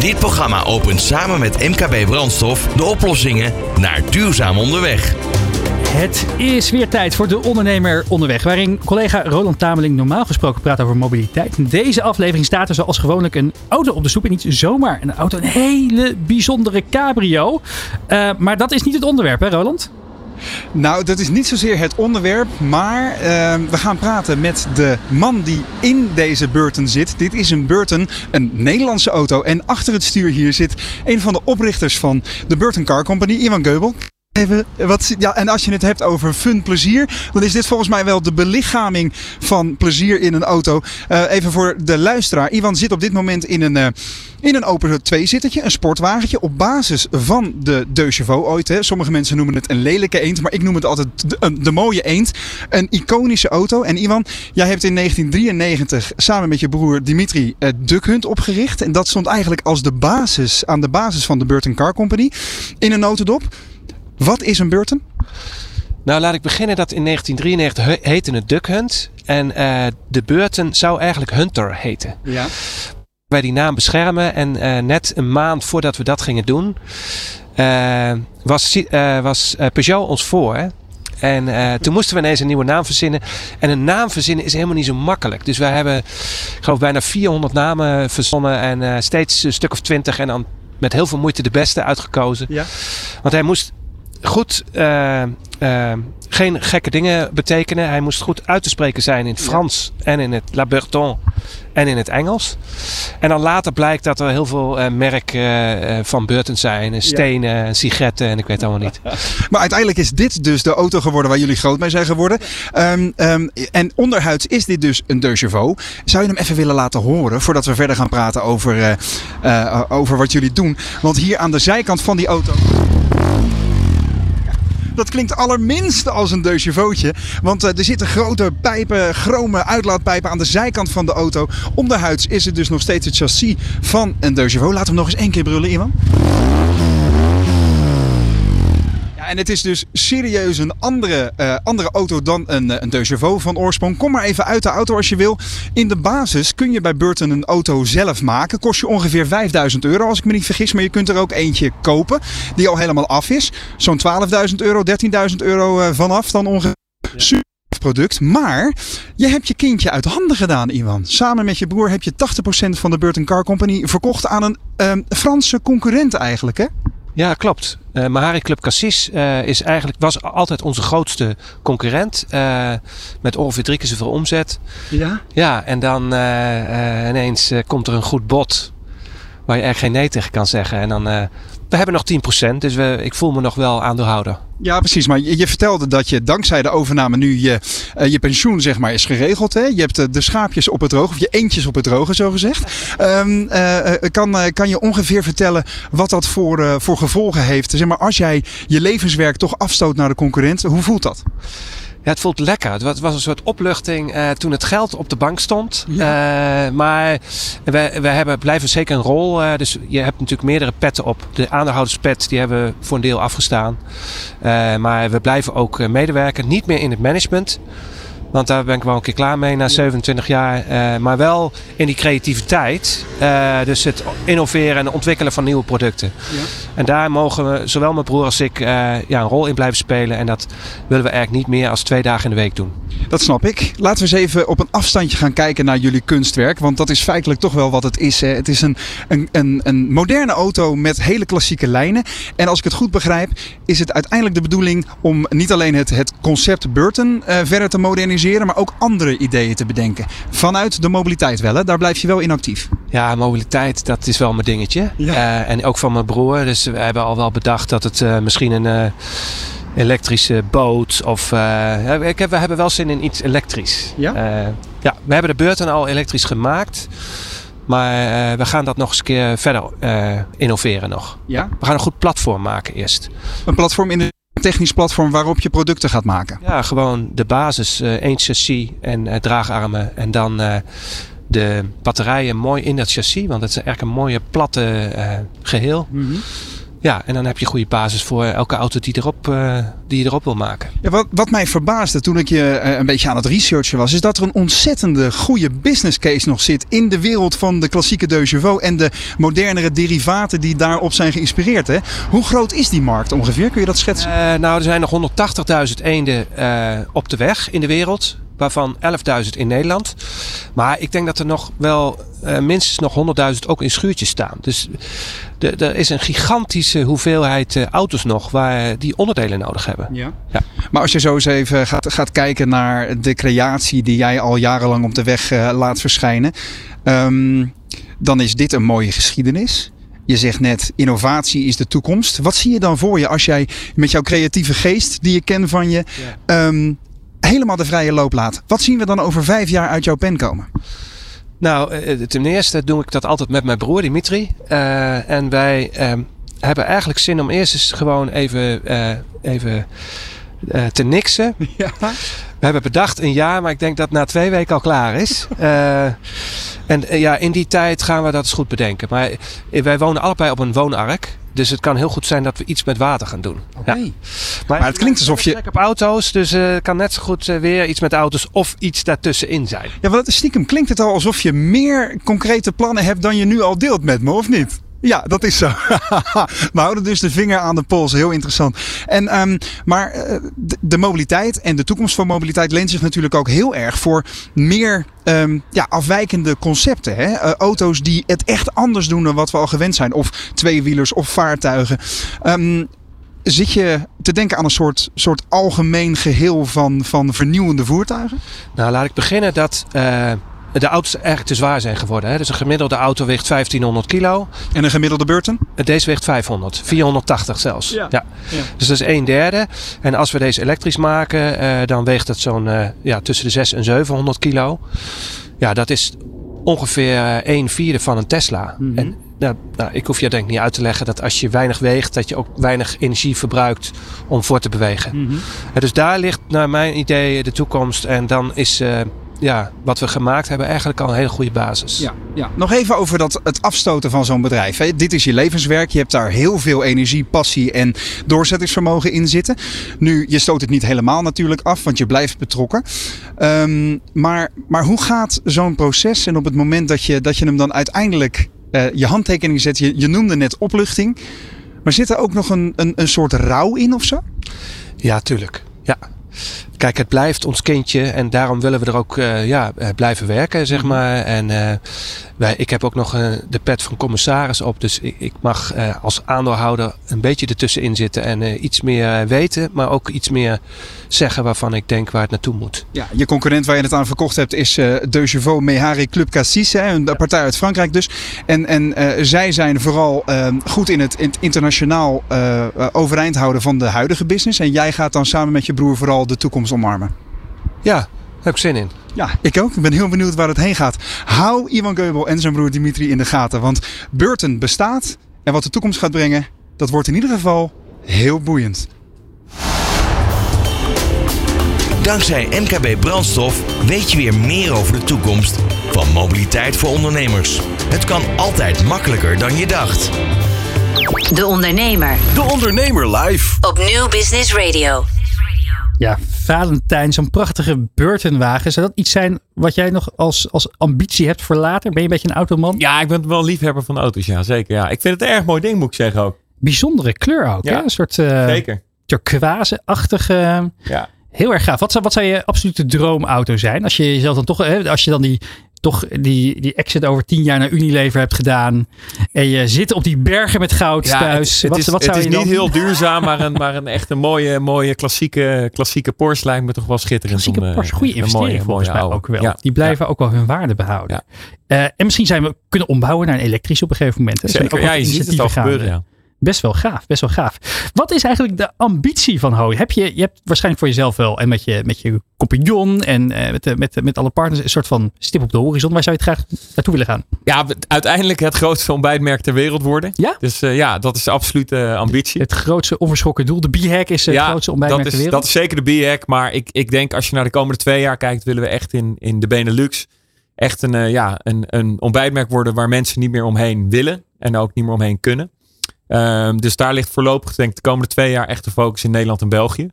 Dit programma opent samen met MKB Brandstof de oplossingen naar duurzaam onderweg. Het is weer tijd voor de ondernemer onderweg, waarin collega Roland Tameling normaal gesproken praat over mobiliteit. In deze aflevering staat er zoals gewoonlijk een auto op de stoep. En niet zomaar een auto, een hele bijzondere cabrio. Uh, maar dat is niet het onderwerp, hè Roland? Nou, dat is niet zozeer het onderwerp, maar uh, we gaan praten met de man die in deze Burton zit. Dit is een Burton, een Nederlandse auto. En achter het stuur hier zit een van de oprichters van de Burton Car Company, Ivan Geubel. Even, wat, ja, en als je het hebt over fun plezier, dan is dit volgens mij wel de belichaming van plezier in een auto. Uh, even voor de luisteraar. Ivan zit op dit moment in een, uh, in een open tweezittertje, een sportwagentje, op basis van de De Chevaux ooit. Hè. Sommige mensen noemen het een lelijke eend, maar ik noem het altijd de, de mooie eend. Een iconische auto. En Ivan, jij hebt in 1993 samen met je broer Dimitri uh, Duck Hunt opgericht. En dat stond eigenlijk als de basis, aan de basis van de Burton Car Company in een notendop. Wat is een Burton? Nou, laat ik beginnen dat in 1993 heette het Duck Hunt. En uh, de Burton zou eigenlijk Hunter heten. Ja. Wij die naam beschermen. En uh, net een maand voordat we dat gingen doen, uh, was, was Peugeot ons voor. Hè? En uh, toen moesten we ineens een nieuwe naam verzinnen. En een naam verzinnen is helemaal niet zo makkelijk. Dus wij hebben, ik geloof, bijna 400 namen verzonnen. En uh, steeds een stuk of 20. En dan met heel veel moeite de beste uitgekozen. Ja. Want hij moest goed, uh, uh, geen gekke dingen betekenen. Hij moest goed uit te spreken zijn in het Frans ja. en in het La Burton en in het Engels. En dan later blijkt dat er heel veel uh, merken van Burton zijn. Stenen, ja. sigaretten en ik weet allemaal niet. maar uiteindelijk is dit dus de auto geworden waar jullie groot mee zijn geworden. Um, um, en onderhuids is dit dus een De Chevaux. Zou je hem even willen laten horen voordat we verder gaan praten over, over wat jullie doen? Want hier aan de zijkant van die auto... Dat klinkt allerminst als een De Chevauxje. Want uh, er zitten grote pijpen, chrome uitlaatpijpen aan de zijkant van de auto. Onderhuids is het dus nog steeds het chassis van een De Chevaux. Laten we nog eens één keer brullen, Ivan. Ja, en het is dus serieus een andere, uh, andere auto dan een, een De van oorsprong. Kom maar even uit de auto als je wil. In de basis kun je bij Burton een auto zelf maken. Kost je ongeveer 5000 euro als ik me niet vergis. Maar je kunt er ook eentje kopen die al helemaal af is. Zo'n 12.000 euro, 13.000 euro uh, vanaf dan ongeveer. Super product. Maar je hebt je kindje uit handen gedaan, Iwan. Samen met je broer heb je 80% van de Burton Car Company verkocht aan een um, Franse concurrent eigenlijk, hè? Ja, klopt. Uh, Mahari Club Cassis uh, is eigenlijk, was altijd onze grootste concurrent. Uh, met ongeveer drie keer zoveel omzet. Ja? Ja, en dan ineens komt er een goed bod. Waar je eigenlijk geen nee tegen kan zeggen. En dan, we hebben nog 10%, dus we, ik voel me nog wel aandeelhouder. Ja, precies. Maar je, vertelde dat je dankzij de overname nu je, uh, je pensioen zeg maar, is geregeld. Hè? Je hebt uh, de schaapjes op het droog, of je eentjes op het droge, zo gezegd. Um, uh, kan, kan je ongeveer vertellen wat dat voor, voor gevolgen heeft? Zeg maar, als jij je levenswerk toch afstoot naar de concurrent, hoe voelt dat? Ja, het voelt lekker. Het was een soort opluchting uh, toen het geld op de bank stond. Ja. Uh, maar we, we hebben, blijven zeker een rol. Uh, dus je hebt natuurlijk meerdere petten op. De aandeelhouderspet die hebben we voor een deel afgestaan. maar we blijven ook medewerken. Niet meer in het management. Want daar ben ik wel een keer klaar mee na 27 jaar. Uh, maar wel in die creativiteit. Uh, dus het innoveren en ontwikkelen van nieuwe producten. Ja. En daar mogen we, zowel mijn broer als ik, uh, ja, een rol in blijven spelen. En dat willen we eigenlijk niet meer als twee dagen in de week doen. Dat snap ik. Laten we eens even op een afstandje gaan kijken naar jullie kunstwerk. Want dat is feitelijk toch wel wat het is. Hè. Het is een, een, een, een moderne auto met hele klassieke lijnen. En als ik het goed begrijp, is het uiteindelijk de bedoeling om niet alleen het, het concept Burton verder te moderniseren maar ook andere ideeën te bedenken. Vanuit de mobiliteit wel, hè? daar blijf je wel in actief. Ja, mobiliteit, dat is wel mijn dingetje. Ja. Uh, en ook van mijn broer. Dus we hebben al wel bedacht dat het uh, misschien een uh, elektrische boot of... ik heb, we hebben wel zin in iets elektrisch. Ja? ja, we hebben de Burton al elektrisch gemaakt. Maar we gaan dat nog eens een keer verder innoveren nog. Ja? We gaan een goed platform maken eerst. Een platform in de technisch platform waarop je producten gaat maken? Ja, gewoon de basis. Uh, één chassis en uh, draagarmen. En dan uh, de batterijen mooi in dat chassis. Want het is eigenlijk een mooie platte geheel. Mm -hmm. Ja, en dan heb je goede basis voor elke auto die, erop, uh, die je erop wil maken. Ja, wat, wat mij verbaasde toen ik je uh, een beetje aan het researchen was, is dat er een ontzettende goede business case nog zit in de wereld van de klassieke De Chevaux en de modernere derivaten die daarop zijn geïnspireerd. Hè? Hoe groot is die markt ongeveer? Kun je dat schetsen? Uh, nou, er zijn nog 180.000 eenden op de weg in de wereld waarvan 11.000 in Nederland. Maar ik denk dat er nog wel uh, minstens nog 100.000 ook in schuurtjes staan. Dus er is een gigantische hoeveelheid uh, auto's nog waar die onderdelen nodig hebben. Ja. ja. Maar als je zo eens even gaat, gaat kijken naar de creatie die jij al jarenlang op de weg uh, laat verschijnen. Um, dan is dit een mooie geschiedenis. Je zegt net, innovatie is de toekomst. Wat zie je dan voor je als jij met jouw creatieve geest, die je ken van je, ja. um, helemaal de vrije loop laat. Wat zien we dan over vijf jaar uit jouw pen komen? Nou, ten eerste doe ik dat altijd met mijn broer Dimitri. Uh, en wij uh, hebben eigenlijk zin om eerst eens gewoon even, uh, even te niksen. Ja. We hebben bedacht een jaar, maar ik denk dat na twee weken al klaar is. en ja, in die tijd gaan we dat eens goed bedenken. Maar wij wonen allebei op een woonark. Dus het kan heel goed zijn dat we iets met water gaan doen. Okay. Ja. Maar, maar, het klinkt alsof je. op auto's, dus het uh, kan net zo goed uh, weer iets met auto's of iets daartussenin zijn. Ja, want stiekem klinkt het al alsof je meer concrete plannen hebt dan je nu al deelt met me, of niet? Ja, dat is zo. We houden dus de vinger aan de pols. Heel interessant. En, um, maar uh, de, mobiliteit en de toekomst van mobiliteit leent zich natuurlijk ook heel erg voor meer um, ja, afwijkende concepten. Hè? Uh, auto's die het echt anders doen dan wat we al gewend zijn. Of tweewielers of vaartuigen. Um, Zit je te denken aan een soort, soort algemeen geheel van, van vernieuwende voertuigen? Nou, laat ik beginnen dat uh, de auto's eigenlijk te zwaar zijn geworden. Hè? Dus een gemiddelde auto weegt 1500 kilo. En een gemiddelde Burton? Deze weegt 500, 480 zelfs. Ja. ja. Dus dat is een derde. En als we deze elektrisch maken, uh, dan weegt het zo'n uh, ja, tussen de 600 en 700 kilo. Ja, dat is ongeveer 1 vierde van een Tesla. Mm -hmm. En nou, nou, ik hoef je denk ik niet uit te leggen dat als je weinig weegt, dat je ook weinig energie verbruikt om voor te bewegen. Mm -hmm. Dus daar ligt naar mijn idee de toekomst. En dan is uh, ja, wat we gemaakt hebben eigenlijk al een hele goede basis. Ja, ja. Nog even over dat, het afstoten van zo'n bedrijf. Hè. Dit is je levenswerk. Je hebt daar heel veel energie, passie en doorzettingsvermogen in zitten. Nu, je stoot het niet helemaal natuurlijk af, want je blijft betrokken. Um, maar, maar hoe gaat zo'n proces en op het moment dat je, dat je hem dan uiteindelijk uh, je handtekening zet, je, je noemde net opluchting. Maar zit er ook nog een, een, een soort rouw in of zo? Ja, tuurlijk. Ja, Kijk, het blijft ons kindje en daarom willen we er ook uh, ja, blijven werken, zeg maar. En uh, wij, ik heb ook nog uh, de pet van commissaris op, dus ik, ik mag als aandeelhouder een beetje ertussenin zitten en iets meer weten, maar ook iets meer zeggen waarvan ik denk waar het naartoe moet. Ja, je concurrent waar je het aan verkocht hebt is De Chevaux Mehari Club Cassis, hè, een ja. partij uit Frankrijk dus. En, en zij zijn vooral goed in het, in het internationaal overeind houden van de huidige business. En jij gaat dan samen met je broer vooral de toekomst omarmen. Ja, daar heb ik zin in. Ja, ik ook. Ik ben heel benieuwd waar het heen gaat. Hou Ivan Geubel en zijn broer Dimitri in de gaten. Want Burton bestaat. En wat de toekomst gaat brengen, dat wordt in ieder geval heel boeiend. Dankzij MKB Brandstof weet je weer meer over de toekomst van mobiliteit voor ondernemers. Het kan altijd makkelijker dan je dacht. De Ondernemer. De Ondernemer live. Op Nieuw Business Radio. Ja, Valentijn, zo'n prachtige Burtonwagen. Zou dat iets zijn wat jij nog als, als ambitie hebt voor later? Ben je een beetje een automan? Ja, ik ben wel liefhebber van auto's, ja zeker. Ja. Ik vind het een erg mooi ding, moet ik zeggen ook. Bijzondere kleur ook, ja. hè? Een soort uh, zeker. turquoise-achtige... Ja. Heel erg gaaf. Wat zou, wat zou je absolute droomauto zijn? Als je jezelf dan toch, als je dan die, toch die, die exit over tien jaar naar Unilever hebt gedaan. En je zit op die bergen met goud ja, thuis. Het, wat, is, wat het is je niet heel duurzaam, maar een, maar een echt een mooie, mooie klassieke, klassieke Porsche lijkt me toch wel schitterend. Klassieke om, Porsche, goede een investering mooie, volgens mooie mij oude. ook wel. Ja. Die blijven ook wel hun waarde behouden. Uh, en misschien zijn we kunnen ombouwen naar een elektrisch op een gegeven moment. hè. Er Zeker, ook ja, je ziet het al gebeuren. Best wel gaaf, best wel gaaf. Wat is eigenlijk de ambitie van Hooi? Heb je, je hebt waarschijnlijk voor jezelf wel en met je, met je compagnon en eh, met, de- met, de- met alle partners een soort van stip op de horizon. Waar zou je het graag naartoe willen gaan? Ja, uiteindelijk het grootste ontbijtmerk ter wereld worden. Ja? Dus eh, ja, dat is de absolute ambitie. Het grootste onverschrokken doel. De B-hack is eh, het grootste ontbijtmerk dat ter wereld. dat is zeker de B-hack. Maar ik, ik denk als je naar de komende twee jaar kijkt, willen we echt in, in de Benelux echt een, eh, ja, een, een ontbijtmerk worden waar mensen niet meer omheen willen en ook niet meer omheen kunnen. Ehm, dus daar ligt voorlopig denk ik de komende twee jaar echt de focus in Nederland en België.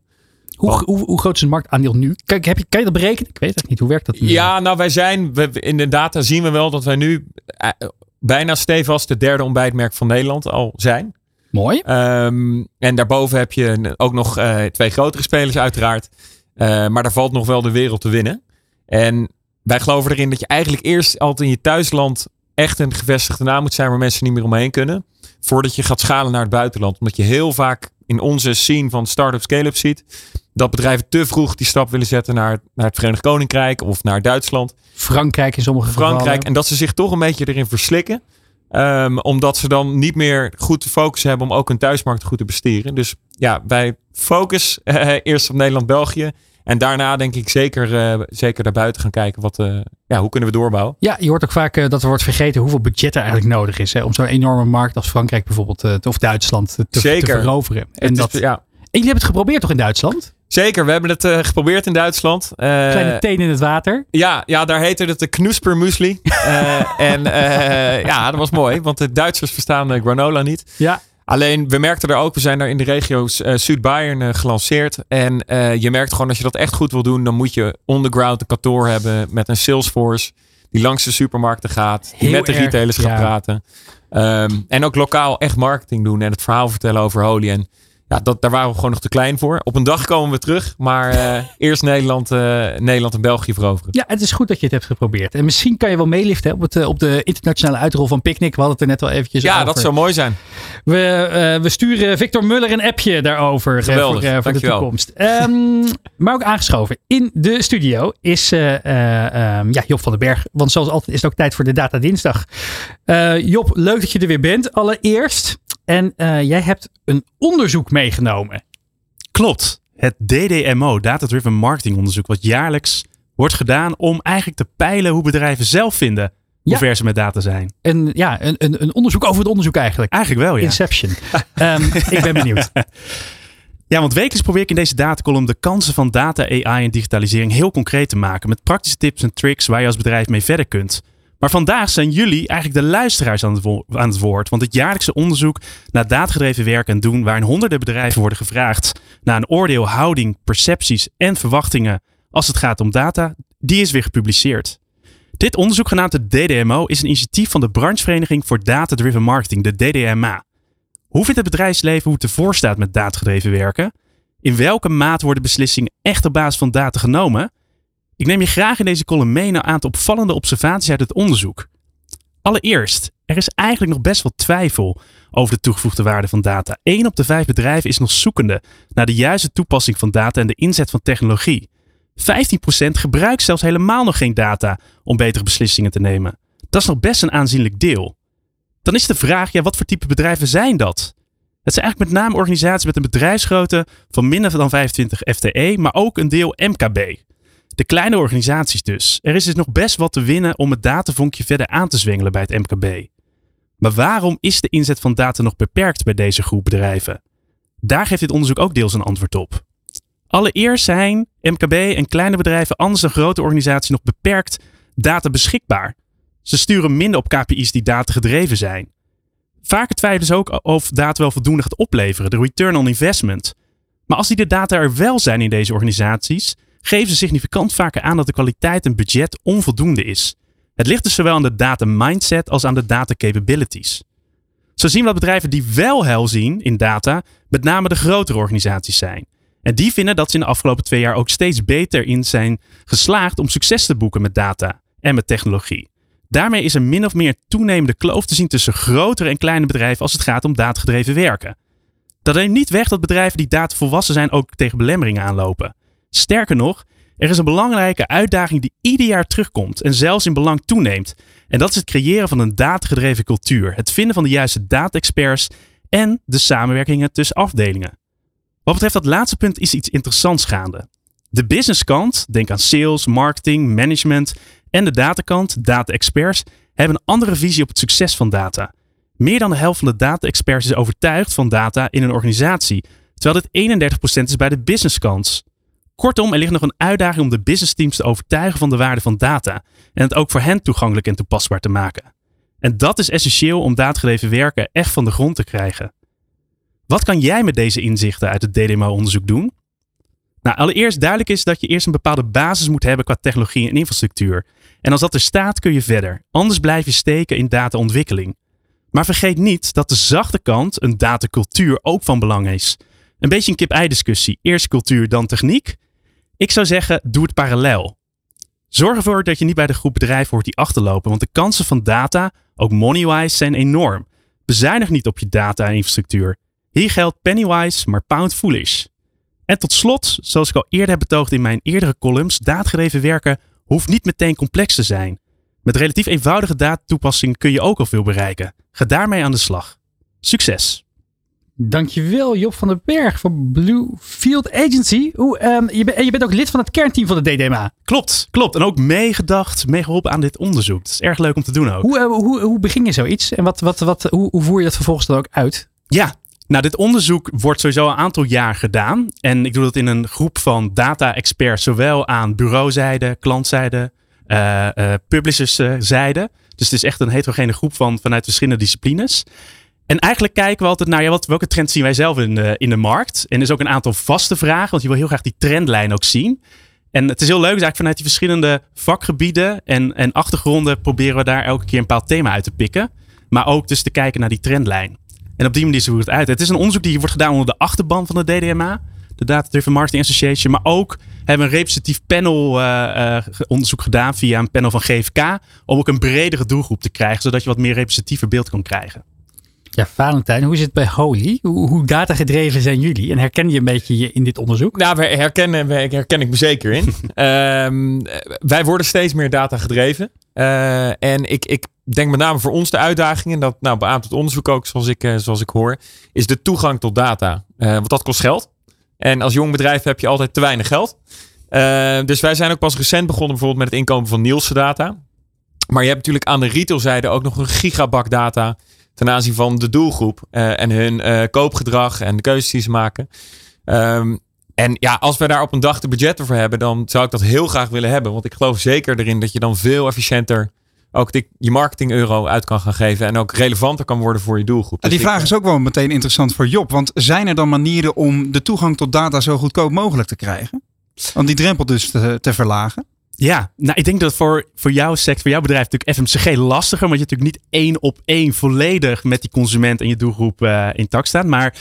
Hoe, hoe, hoe groot is het marktaandeel nu? Kijk, heb je, kan je dat berekenen? Ik weet het niet. Hoe werkt dat? nu? Ja, nou wij zijn, we, in de data zien we wel dat wij nu eh, bijna stevast de derde ontbijtmerk van Nederland al zijn. Mooi. Ehm, en daarboven heb je ook nog eh, twee grotere spelers uiteraard. Eh, maar daar valt nog wel de wereld te winnen. En wij geloven erin dat je eigenlijk eerst altijd in je thuisland echt een gevestigde naam moet zijn waar mensen niet meer omheen kunnen. Voordat je gaat schalen naar het buitenland. Omdat je heel vaak in onze scene van start-up scale-up ziet dat bedrijven te vroeg die stap willen zetten naar, naar het Verenigd Koninkrijk of naar Duitsland. Frankrijk in sommige Frankrijk. gevallen. En dat ze zich toch een beetje erin verslikken. Ehm, omdat ze dan niet meer goed te focussen hebben om ook hun thuismarkt goed te besteren. Dus ja, wij focus eh, eerst op Nederland-België. En daarna denk ik zeker, eh, zeker daarbuiten gaan kijken. Wat, eh, ja, hoe kunnen we doorbouwen? Ja, je hoort ook vaak eh, dat er wordt vergeten hoeveel budget er eigenlijk nodig is. Hè, om zo'n enorme markt als Frankrijk bijvoorbeeld, of Duitsland, te, te Zeker. veroveren. En, Het is- dat, ja. en jullie hebben het geprobeerd toch in Duitsland? Zeker, we hebben het geprobeerd in Duitsland. Eh, Kleine teen in het water. Ja, ja, daar heette het de Knusper Muesli. En ja, dat was mooi, want de Duitsers verstaan granola niet. Ja. Alleen, we merkten er ook, we zijn daar in de regio eh, Zuid-Bayern eh, gelanceerd. En eh, je merkt gewoon, als je dat echt goed wil doen, dan moet je on the ground een kantoor hebben met een Salesforce. Die langs de supermarkten gaat, die met de erg, retailers gaat ja. praten. Ehm, en ook lokaal echt marketing doen en het verhaal vertellen over Holy. En ja, dat, daar waren we gewoon nog te klein voor. Op een dag komen we terug, maar eh, eerst Nederland, eh, Nederland en België veroveren. Ja, het is goed dat je het hebt geprobeerd. En misschien kan je wel meeliften op, het, eh, op de internationale uitrol van Picnic. We hadden het er net al eventjes Ja, over. dat zou mooi zijn. We, we sturen Victor Muller een appje daarover Geweldig, voor, voor de toekomst. Ehm, maar ook aangeschoven in de studio is eh, eh, ehm, ja, Job van den Berg. Want zoals altijd is het ook tijd voor de Data Dinsdag. Job, leuk dat je er weer bent allereerst. En eh, jij hebt een onderzoek meegenomen. Klopt. Het DDMO, Data Driven Marketing Onderzoek, wat jaarlijks wordt gedaan om eigenlijk te peilen hoe bedrijven zelf vinden hoe Ja. ver ze met data zijn. Een, ja, een, een, een onderzoek over het onderzoek eigenlijk. Eigenlijk wel, ja. Inception. Ehm, ik ben benieuwd. Ja, want wekelijks probeer ik in deze datacolumn de kansen van data, AI en digitalisering heel concreet te maken. Met praktische tips en tricks waar je als bedrijf mee verder kunt. Maar vandaag zijn jullie eigenlijk de luisteraars aan het, aan het woord. Want het jaarlijkse onderzoek naar datagedreven werken en doen, waarin honderden bedrijven worden gevraagd naar een oordeel, houding, percepties en verwachtingen als het gaat om data, die is weer gepubliceerd. Dit onderzoek genaamd het DDMO is een initiatief van de branchevereniging voor Data Driven Marketing, de DDMA. Hoe vindt het bedrijfsleven hoe het ervoor staat met datagedreven werken? In welke maat worden beslissingen echt op basis van data genomen? Ik neem je graag in deze column mee naar een aantal opvallende observaties uit het onderzoek. Allereerst, er is eigenlijk nog best wel twijfel over de toegevoegde waarde van data. 1 op de 5 bedrijven is nog zoekende naar de juiste toepassing van data en de inzet van technologie. 15% gebruikt zelfs helemaal nog geen data om betere beslissingen te nemen. Dat is nog best een aanzienlijk deel. Dan is de vraag, ja, wat voor type bedrijven zijn dat? Het zijn eigenlijk met name organisaties met een bedrijfsgrootte van minder dan 25 FTE, maar ook een deel MKB. De kleine organisaties dus. Er is dus nog best wat te winnen om het datavonkje verder aan te zwengelen bij het MKB. Maar waarom is de inzet van data nog beperkt bij deze groep bedrijven? Daar geeft dit onderzoek ook deels een antwoord op. Allereerst zijn MKB en kleine bedrijven anders dan grote organisaties nog beperkt data beschikbaar. Ze sturen minder op KPI's die datagedreven zijn. Vaker twijfelen ze ook of data wel voldoende gaat opleveren, de return on investment. Maar als die de data er wel zijn in deze organisaties, geven ze significant vaker aan dat de kwaliteit en budget onvoldoende is. Het ligt dus zowel aan de data mindset als aan de data capabilities. Zo zien we dat bedrijven die wel hel zien in data, met name de grotere organisaties zijn. En die vinden dat ze in de afgelopen twee jaar ook steeds beter in zijn geslaagd om succes te boeken met data en met technologie. Daarmee is er min of meer toenemende kloof te zien tussen grotere en kleine bedrijven als het gaat om datagedreven werken. Dat neemt niet weg dat bedrijven die data volwassen zijn ook tegen belemmeringen aanlopen. Sterker nog, er is een belangrijke uitdaging die ieder jaar terugkomt en zelfs in belang toeneemt. En dat is het creëren van een datagedreven cultuur. Het vinden van de juiste data-experts en de samenwerkingen tussen afdelingen. Wat betreft dat laatste punt is iets interessants gaande. De businesskant, denk aan sales, marketing, management en de datakant, data-experts, hebben een andere visie op het succes van data. Meer dan de helft van de data-experts is overtuigd van data in een organisatie, terwijl dit 31% is bij de businesskant. Kortom, er ligt nog een uitdaging om de businessteams te overtuigen van de waarde van data en het ook voor hen toegankelijk en toepasbaar te maken. En dat is essentieel om datagedreven werken echt van de grond te krijgen. Wat kan jij met deze inzichten uit het DDMA-onderzoek doen? Nou, allereerst duidelijk is dat je eerst een bepaalde basis moet hebben qua technologie en infrastructuur. En als dat er staat, kun je verder. Anders blijf je steken in dataontwikkeling. Maar vergeet niet dat de zachte kant, een datacultuur, ook van belang is. Een beetje een kip-ei discussie. Eerst cultuur, dan techniek. Ik zou zeggen, doe het parallel. Zorg ervoor dat je niet bij de groep bedrijven hoort die achterlopen, want de kansen van data, ook moneywise, zijn enorm. Bezuinig niet op je data infrastructuur. Hier geldt pennywise, maar pound foolish. En tot slot, zoals ik al eerder heb betoogd in mijn eerdere columns, daadgedreven werken hoeft niet meteen complex te zijn. Met relatief eenvoudige datatoepassing kun je ook al veel bereiken. Ga daarmee aan de slag. Succes! Dankjewel Job van den Berg van Blue Field Agency. Hoe, ehm, je, je bent ook lid van het kernteam van de DDMA. Klopt, klopt. En ook meegedacht, meegeholpen aan dit onderzoek. Het is erg leuk om te doen ook. Hoe, eh, hoe, hoe begin je zoiets? En wat, wat, wat, hoe, hoe voer je dat vervolgens dan ook uit? Ja, nou, dit onderzoek wordt sowieso een aantal jaar gedaan. En ik doe dat in een groep van data-experts, zowel aan bureauzijde, klantzijde, uh, uh, publisherszijde. Dus het is echt een heterogene groep van, vanuit verschillende disciplines. En eigenlijk kijken we altijd naar ja, wat, welke trends zien wij zelf in de, in de markt. En er is ook een aantal vaste vragen, want je wil heel graag die trendlijn ook zien. En het is heel leuk, eigenlijk vanuit die verschillende vakgebieden en, en achtergronden proberen we daar elke keer een bepaald thema uit te pikken. Maar ook dus te kijken naar die trendlijn. En op die manier zoekt het uit. Het is een onderzoek die wordt gedaan onder de achterban van de DDMA, de Data Driven Marketing Association. Maar ook hebben we een representatief panel uh, uh, onderzoek gedaan via een panel van GFK. Om ook een bredere doelgroep te krijgen, zodat je wat meer representatieve beeld kan krijgen. Ja, Valentijn, hoe is het bij Holy? Hoe, hoe datagedreven zijn jullie? En herken je een beetje je in dit onderzoek? Nou, we herkennen, we, herken ik me zeker in. um, wij worden steeds meer datagedreven. Uh, en ik, ik denk met name voor ons de uitdaging, en dat nou, beaamt het onderzoek ook zoals ik, uh, zoals ik hoor, is de toegang tot data. Uh, want dat kost geld. En als jong bedrijf heb je altijd te weinig geld. dus wij zijn ook pas recent begonnen bijvoorbeeld met het inkomen van Nielsen data. Maar je hebt natuurlijk aan de retailzijde ook nog een gigabak data ten aanzien van de doelgroep uh, en hun uh, koopgedrag en de keuzes die ze maken. Um, en ja, als we daar op een dag de budgetten voor hebben, dan zou ik dat heel graag willen hebben. Want ik geloof zeker erin dat je dan veel efficiënter ook die, je marketing euro uit kan gaan geven. En ook relevanter kan worden voor je doelgroep. Dus die vraag is ook wel meteen interessant voor Job. Want zijn er dan manieren om de toegang tot data zo goedkoop mogelijk te krijgen? Om die drempel dus te, te verlagen? Ja, nou ik denk dat voor, voor jouw sector, voor jouw bedrijf natuurlijk FMCG lastiger. Want je natuurlijk niet één op één volledig met die consument en je doelgroep uh, intact staat. Maar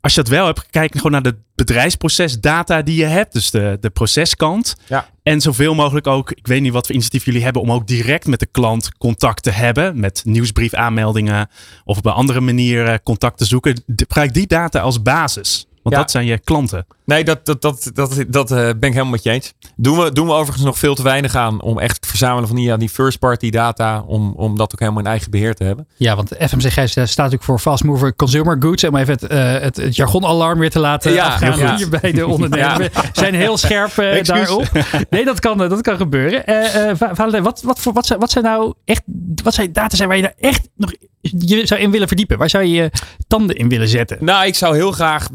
als je dat wel hebt, kijk gewoon naar de bedrijfsprocesdata die je hebt. Dus de, de proceskant. Ja. En zoveel mogelijk ook, ik weet niet wat voor initiatief jullie hebben om ook direct met de klant contact te hebben. Met nieuwsbriefaanmeldingen of op een andere manier contact te zoeken. Gebruik die data als basis. Want Ja. dat zijn je klanten. Nee, dat, dat, dat, dat, dat eh, ben ik helemaal met je eens. Doen we, doen we overigens nog veel te weinig aan om echt het verzamelen van die, ja, die first party data. Om, om dat ook helemaal in eigen beheer te hebben. Ja, want FMCG staat natuurlijk voor Fast Mover Consumer Goods. Om even het, eh, het, het jargonalarm weer te laten Ja, afgaan goed. hier bij de ondernemer. Ja. We zijn heel scherp eh, daarop. Nee, dat kan, eh, dat kan gebeuren. Eh eh, Va- Valentijn, wat, wat, voor, wat, zijn, wat zijn nou echt wat zijn data zijn waar je nou echt nog je zou in willen verdiepen? Waar zou je je tanden in willen zetten? Nou, ik zou heel graag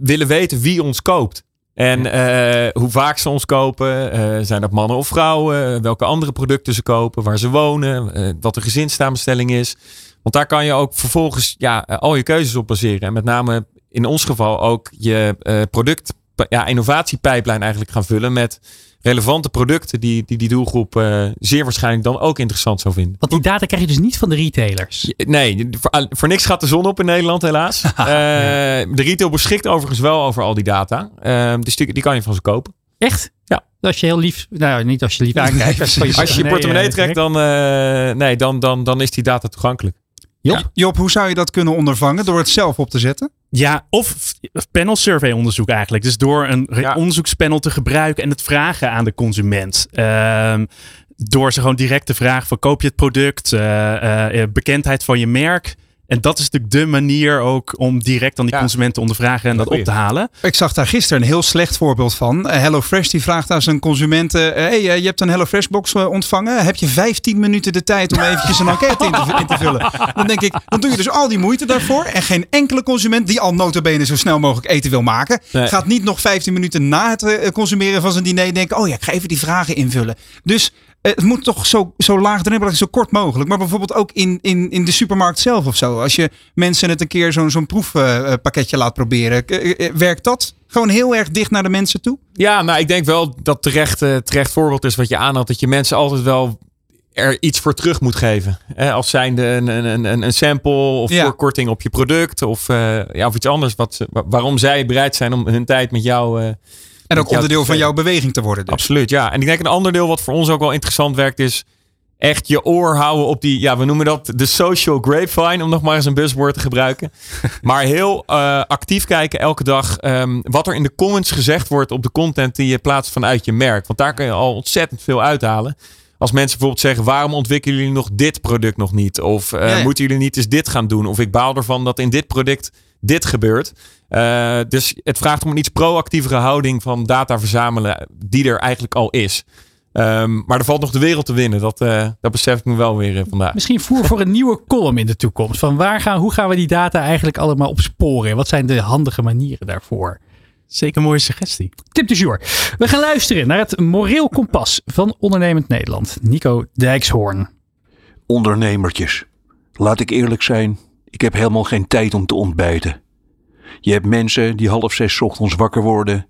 willen weten wie ons koopt. En eh, hoe vaak ze ons kopen. Eh, zijn dat mannen of vrouwen? Welke andere producten ze kopen? Waar ze wonen? eh, wat de gezinssamenstelling is. Want daar kan je ook vervolgens ja, al je keuzes op baseren. En met name in ons geval ook je product, ja, innovatiepijplijn eigenlijk gaan vullen met relevante producten die die, die doelgroep eh, zeer waarschijnlijk dan ook interessant zou vinden. Want die data krijg je dus niet van de retailers. Nee, voor, voor niks gaat de zon op in Nederland, helaas. Eh, de retail beschikt overigens wel over al die data. Eh, dus die, die kan je van ze kopen. Echt? Ja. Als je heel lief, nou niet als je lief aankijkt. Als je je portemonnee trekt, dan, eh, nee, dan, dan, dan is die data toegankelijk. Job? Job, hoe zou je dat kunnen ondervangen? Door het zelf op te zetten? Ja, of panel survey onderzoek eigenlijk. Dus door een onderzoekspanel te gebruiken en het vragen aan de consument. Ehm, door ze gewoon direct te vragen van koop je het product, eh, eh, bekendheid van je merk. En dat is natuurlijk de manier ook om direct aan die consument te ondervragen en dat op te halen. Ik zag daar gisteren een heel slecht voorbeeld van. Eh, HelloFresh die vraagt aan zijn consumenten: hey, eh, je hebt een HelloFresh box eh, ontvangen. Heb je 15 minuten de tijd om eventjes een enquête in te, in te vullen? Dan denk ik, dan doe je dus al die moeite daarvoor. En geen enkele consument die al notabene zo snel mogelijk eten wil maken, Nee. gaat niet nog 15 minuten na het eh, consumeren van zijn diner denken: oh ja, ik ga even die vragen invullen. Dus het moet toch zo, zo laagdrempelig, zo kort mogelijk. Maar bijvoorbeeld ook in, in, in de supermarkt zelf of zo. Als je mensen het een keer zo'n zo'n proefpakketje laat proberen. k- eh, Werkt dat gewoon heel erg dicht naar de mensen toe? Ja, nou, ik denk wel dat terecht, eh, terecht voorbeeld is wat je aanhaalt. Dat je mensen altijd wel er iets voor terug moet geven. Als zijnde een, een, een, een sample of Ja. voorkorting op je product. Of, eh, ja, of iets anders. Wat, waarom zij bereid zijn om hun tijd met jou... eh, En ook onderdeel van jouw beweging te worden. Dus. Absoluut, ja. En ik denk een ander deel wat voor ons ook wel interessant werkt is echt je oor houden op die, ja, we noemen dat de social grapevine, om nog maar eens een buzzword te gebruiken. maar heel eh, actief kijken elke dag ehm, wat er in de comments gezegd wordt op de content die je plaatst vanuit je merk. Want daar kun je al ontzettend veel uithalen. Als mensen bijvoorbeeld zeggen, waarom ontwikkelen jullie nog dit product nog niet? Of eh, moeten jullie niet eens dit gaan doen? Of ik baal ervan dat in dit product dit gebeurt. Eh, dus het vraagt om een iets proactievere houding van data verzamelen die er eigenlijk al is. Ehm, maar er valt nog de wereld te winnen. Dat, eh, dat besef ik me wel weer eh, vandaag. Misschien voer voor een nieuwe column in de toekomst. Van waar gaan, hoe gaan we die data eigenlijk allemaal opsporen? Wat zijn de handige manieren daarvoor? Zeker een mooie suggestie. Tip du jour. We gaan luisteren naar het moreel kompas van Ondernemend Nederland. Nico Dijkshoorn. Ondernemertjes. Laat ik eerlijk zijn, ik heb helemaal geen tijd om te ontbijten. Je hebt mensen die half zes ochtends wakker worden,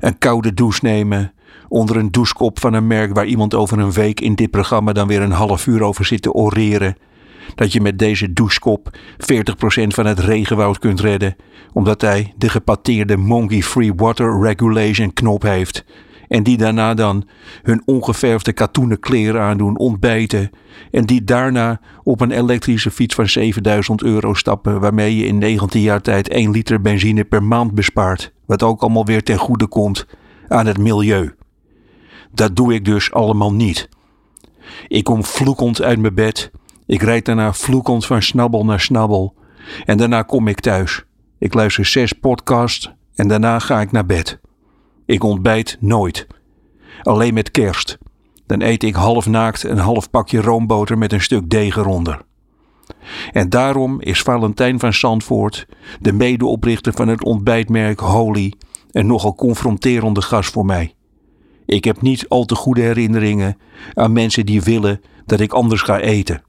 een koude douche nemen, onder een douchekop van een merk waar iemand over een week in dit programma dan weer een half uur over zit te oreren. Dat je met deze douchekop 40% van het regenwoud kunt redden, omdat hij de gepateerde Monkey Free Water Regulation knop heeft. En die daarna dan hun ongeverfde katoenen kleren aandoen, ontbijten. En die daarna op een elektrische fiets van 7000 euro stappen. Waarmee je in 19 jaar tijd 1 liter benzine per maand bespaart. Wat ook allemaal weer ten goede komt aan het milieu. Dat doe ik dus allemaal niet. Ik kom vloekend uit mijn bed. Ik rijd daarna vloekend van snabbel naar snabbel. En daarna kom ik thuis. Ik luister zes podcasts en daarna ga ik naar bed. Ik ontbijt nooit. Alleen met kerst. Dan eet ik half naakt een half pakje roomboter met een stuk deeg eronder. En daarom is Valentijn van Zandvoort, de medeoprichter van het ontbijtmerk Holy, een nogal confronterende gast voor mij. Ik heb niet al te goede herinneringen aan mensen die willen dat ik anders ga eten.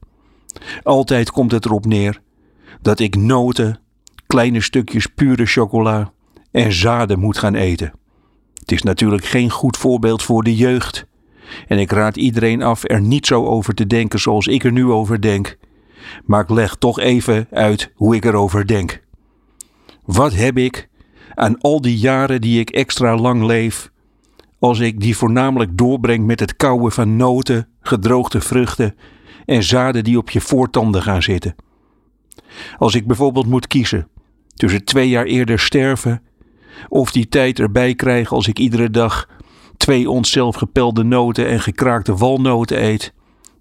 Altijd komt het erop neer dat ik noten, kleine stukjes pure chocola en zaden moet gaan eten. Het is natuurlijk geen goed voorbeeld voor de jeugd. En ik raad iedereen af er niet zo over te denken zoals ik er nu over denk. Maar ik leg toch even uit hoe ik erover denk. Wat heb ik aan al die jaren die ik extra lang leef, als ik die voornamelijk doorbreng met het kauwen van noten, gedroogde vruchten en zaden die op je voortanden gaan zitten? Als ik bijvoorbeeld moet kiezen tussen twee jaar eerder sterven of die tijd erbij krijgen als ik iedere dag twee onszelf gepelde noten en gekraakte walnoten eet,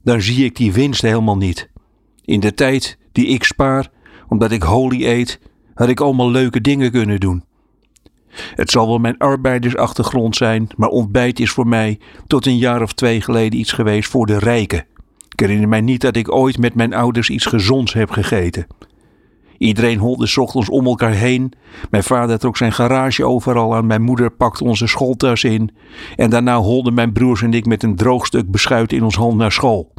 dan zie ik die winst helemaal niet. In de tijd die ik spaar, omdat ik holy eet, had ik allemaal leuke dingen kunnen doen. Het zal wel mijn arbeidersachtergrond zijn, maar ontbijt is voor mij tot een jaar of twee geleden iets geweest voor de rijken. Ik herinner mij niet dat ik ooit met mijn ouders iets gezonds heb gegeten. Iedereen holde ochtends om elkaar heen. Mijn vader trok zijn garage overal aan. Mijn moeder pakte onze schooltas in. En daarna holden mijn broers en ik met een droog stuk beschuit in ons hand naar school.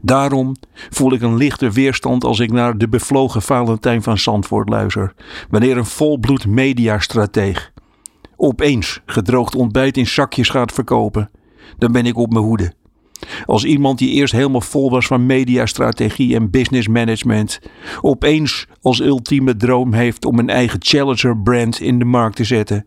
Daarom voel ik een lichte weerstand als ik naar de bevlogen Valentijn van Zandvoort luister. Wanneer een volbloed mediastrateeg opeens gedroogd ontbijt in zakjes gaat verkopen, dan ben ik op mijn hoede. Als iemand die eerst helemaal vol was van mediastrategie en business management, opeens als ultieme droom heeft om een eigen challenger brand in de markt te zetten,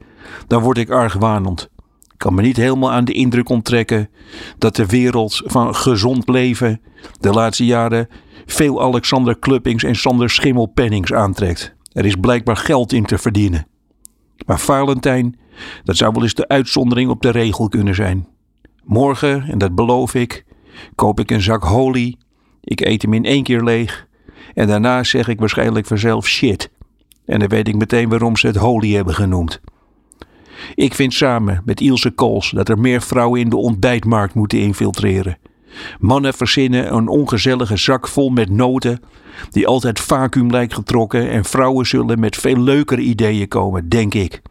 dan word ik argwanend. Ik kan me niet helemaal aan de indruk onttrekken dat de wereld van gezond leven de laatste jaren veel Alexander Kluppings en Sander Schimmelpennings aantrekt. Er is blijkbaar geld in te verdienen. Maar Valentijn, dat zou wel eens de uitzondering op de regel kunnen zijn. Morgen, en dat beloof ik, koop ik een zak holy. Ik eet hem in één keer leeg. En daarna zeg ik waarschijnlijk vanzelf shit. En dan weet ik meteen waarom ze het holy hebben genoemd. Ik vind samen met Ilse Kools dat er meer vrouwen in de ontbijtmarkt moeten infiltreren. Mannen verzinnen een ongezellige zak vol met noten die altijd vacuüm lijkt getrokken en vrouwen zullen met veel leukere ideeën komen, denk ik.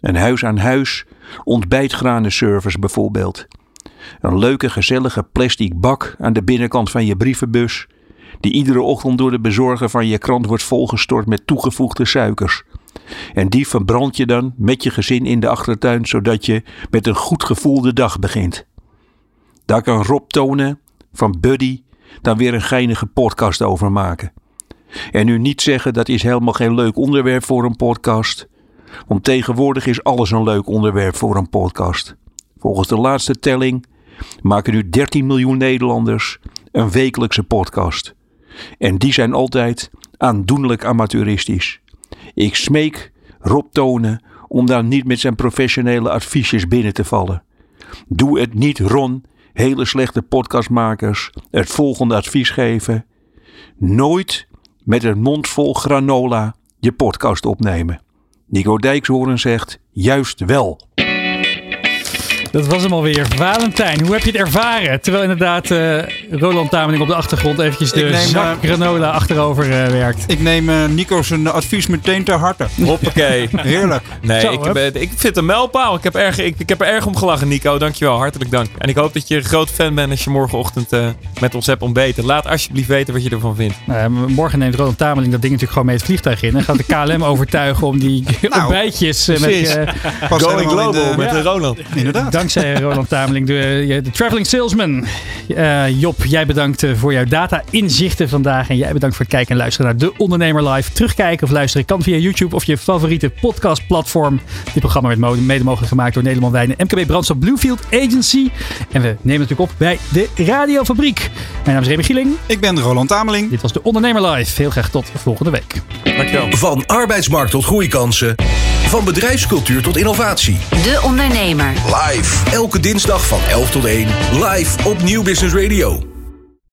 Een huis aan huis ontbijtgranenservice bijvoorbeeld. Een leuke, gezellige plastic bak aan de binnenkant van je brievenbus, die iedere ochtend door de bezorger van je krant wordt volgestort met toegevoegde suikers. En die verbrand je dan met je gezin in de achtertuin, zodat je met een goed gevoel de dag begint. Daar kan Rob Tonen van Buddy dan weer een geinige podcast over maken. En nu niet zeggen dat is helemaal geen leuk onderwerp voor een podcast. Want tegenwoordig is alles een leuk onderwerp voor een podcast. Volgens de laatste telling maken nu 13 miljoen Nederlanders een wekelijkse podcast. En die zijn altijd aandoenlijk amateuristisch. Ik smeek Rob Tonen om daar niet met zijn professionele adviesjes binnen te vallen. Doe het niet, Ron, hele slechte podcastmakers, het volgende advies geven. Nooit met een mond vol granola je podcast opnemen. Nico Dijkshoorn zegt juist wel. Dat was hem alweer. Valentijn, hoe heb je het ervaren? Terwijl inderdaad eh, Roland Tameling op de achtergrond eventjes de neem, zak eh, granola achterover eh, werkt. Ik neem eh, Nico zijn advies meteen ter harte. Hoppakee. Heerlijk. Nee, Zo, ik, ben- ik vind het een mijlpaal. Ik heb, erg, ik, ik heb er erg om gelachen, Nico. Dankjewel, hartelijk dank. En ik hoop dat je een groot fan bent als je morgenochtend eh, met ons hebt ontbeten. Laat alsjeblieft weten wat je ervan vindt. Nou, morgen neemt Roland Tameling dat ding natuurlijk gewoon mee het vliegtuig in. En gaat de KLM overtuigen om die ontbijtjes eh, met... eh, Pas Going global de- met Ja. Roland. Inderdaad. Dankzij Roland Tameling, de, de traveling salesman. Eh, Job, jij bedankt eh, voor jouw data-inzichten vandaag. En jij bedankt voor het kijken en luisteren naar De Ondernemer Live. Terugkijken of luisteren kan via YouTube of je favoriete podcastplatform. Dit programma werd mede mogelijk gemaakt door Nederland Wijnen, MKB Brandstof Bluefield Agency. En we nemen natuurlijk op bij de Radiofabriek. Mijn naam is Remy Gieling. Ik ben Roland Tameling. Dit was De Ondernemer Live. Heel graag tot volgende week. Dankjewel. Van arbeidsmarkt tot groeikansen. Van bedrijfscultuur tot innovatie. De Ondernemer. Live. Elke dinsdag van 11 tot 1. Live op Nieuw Business Radio.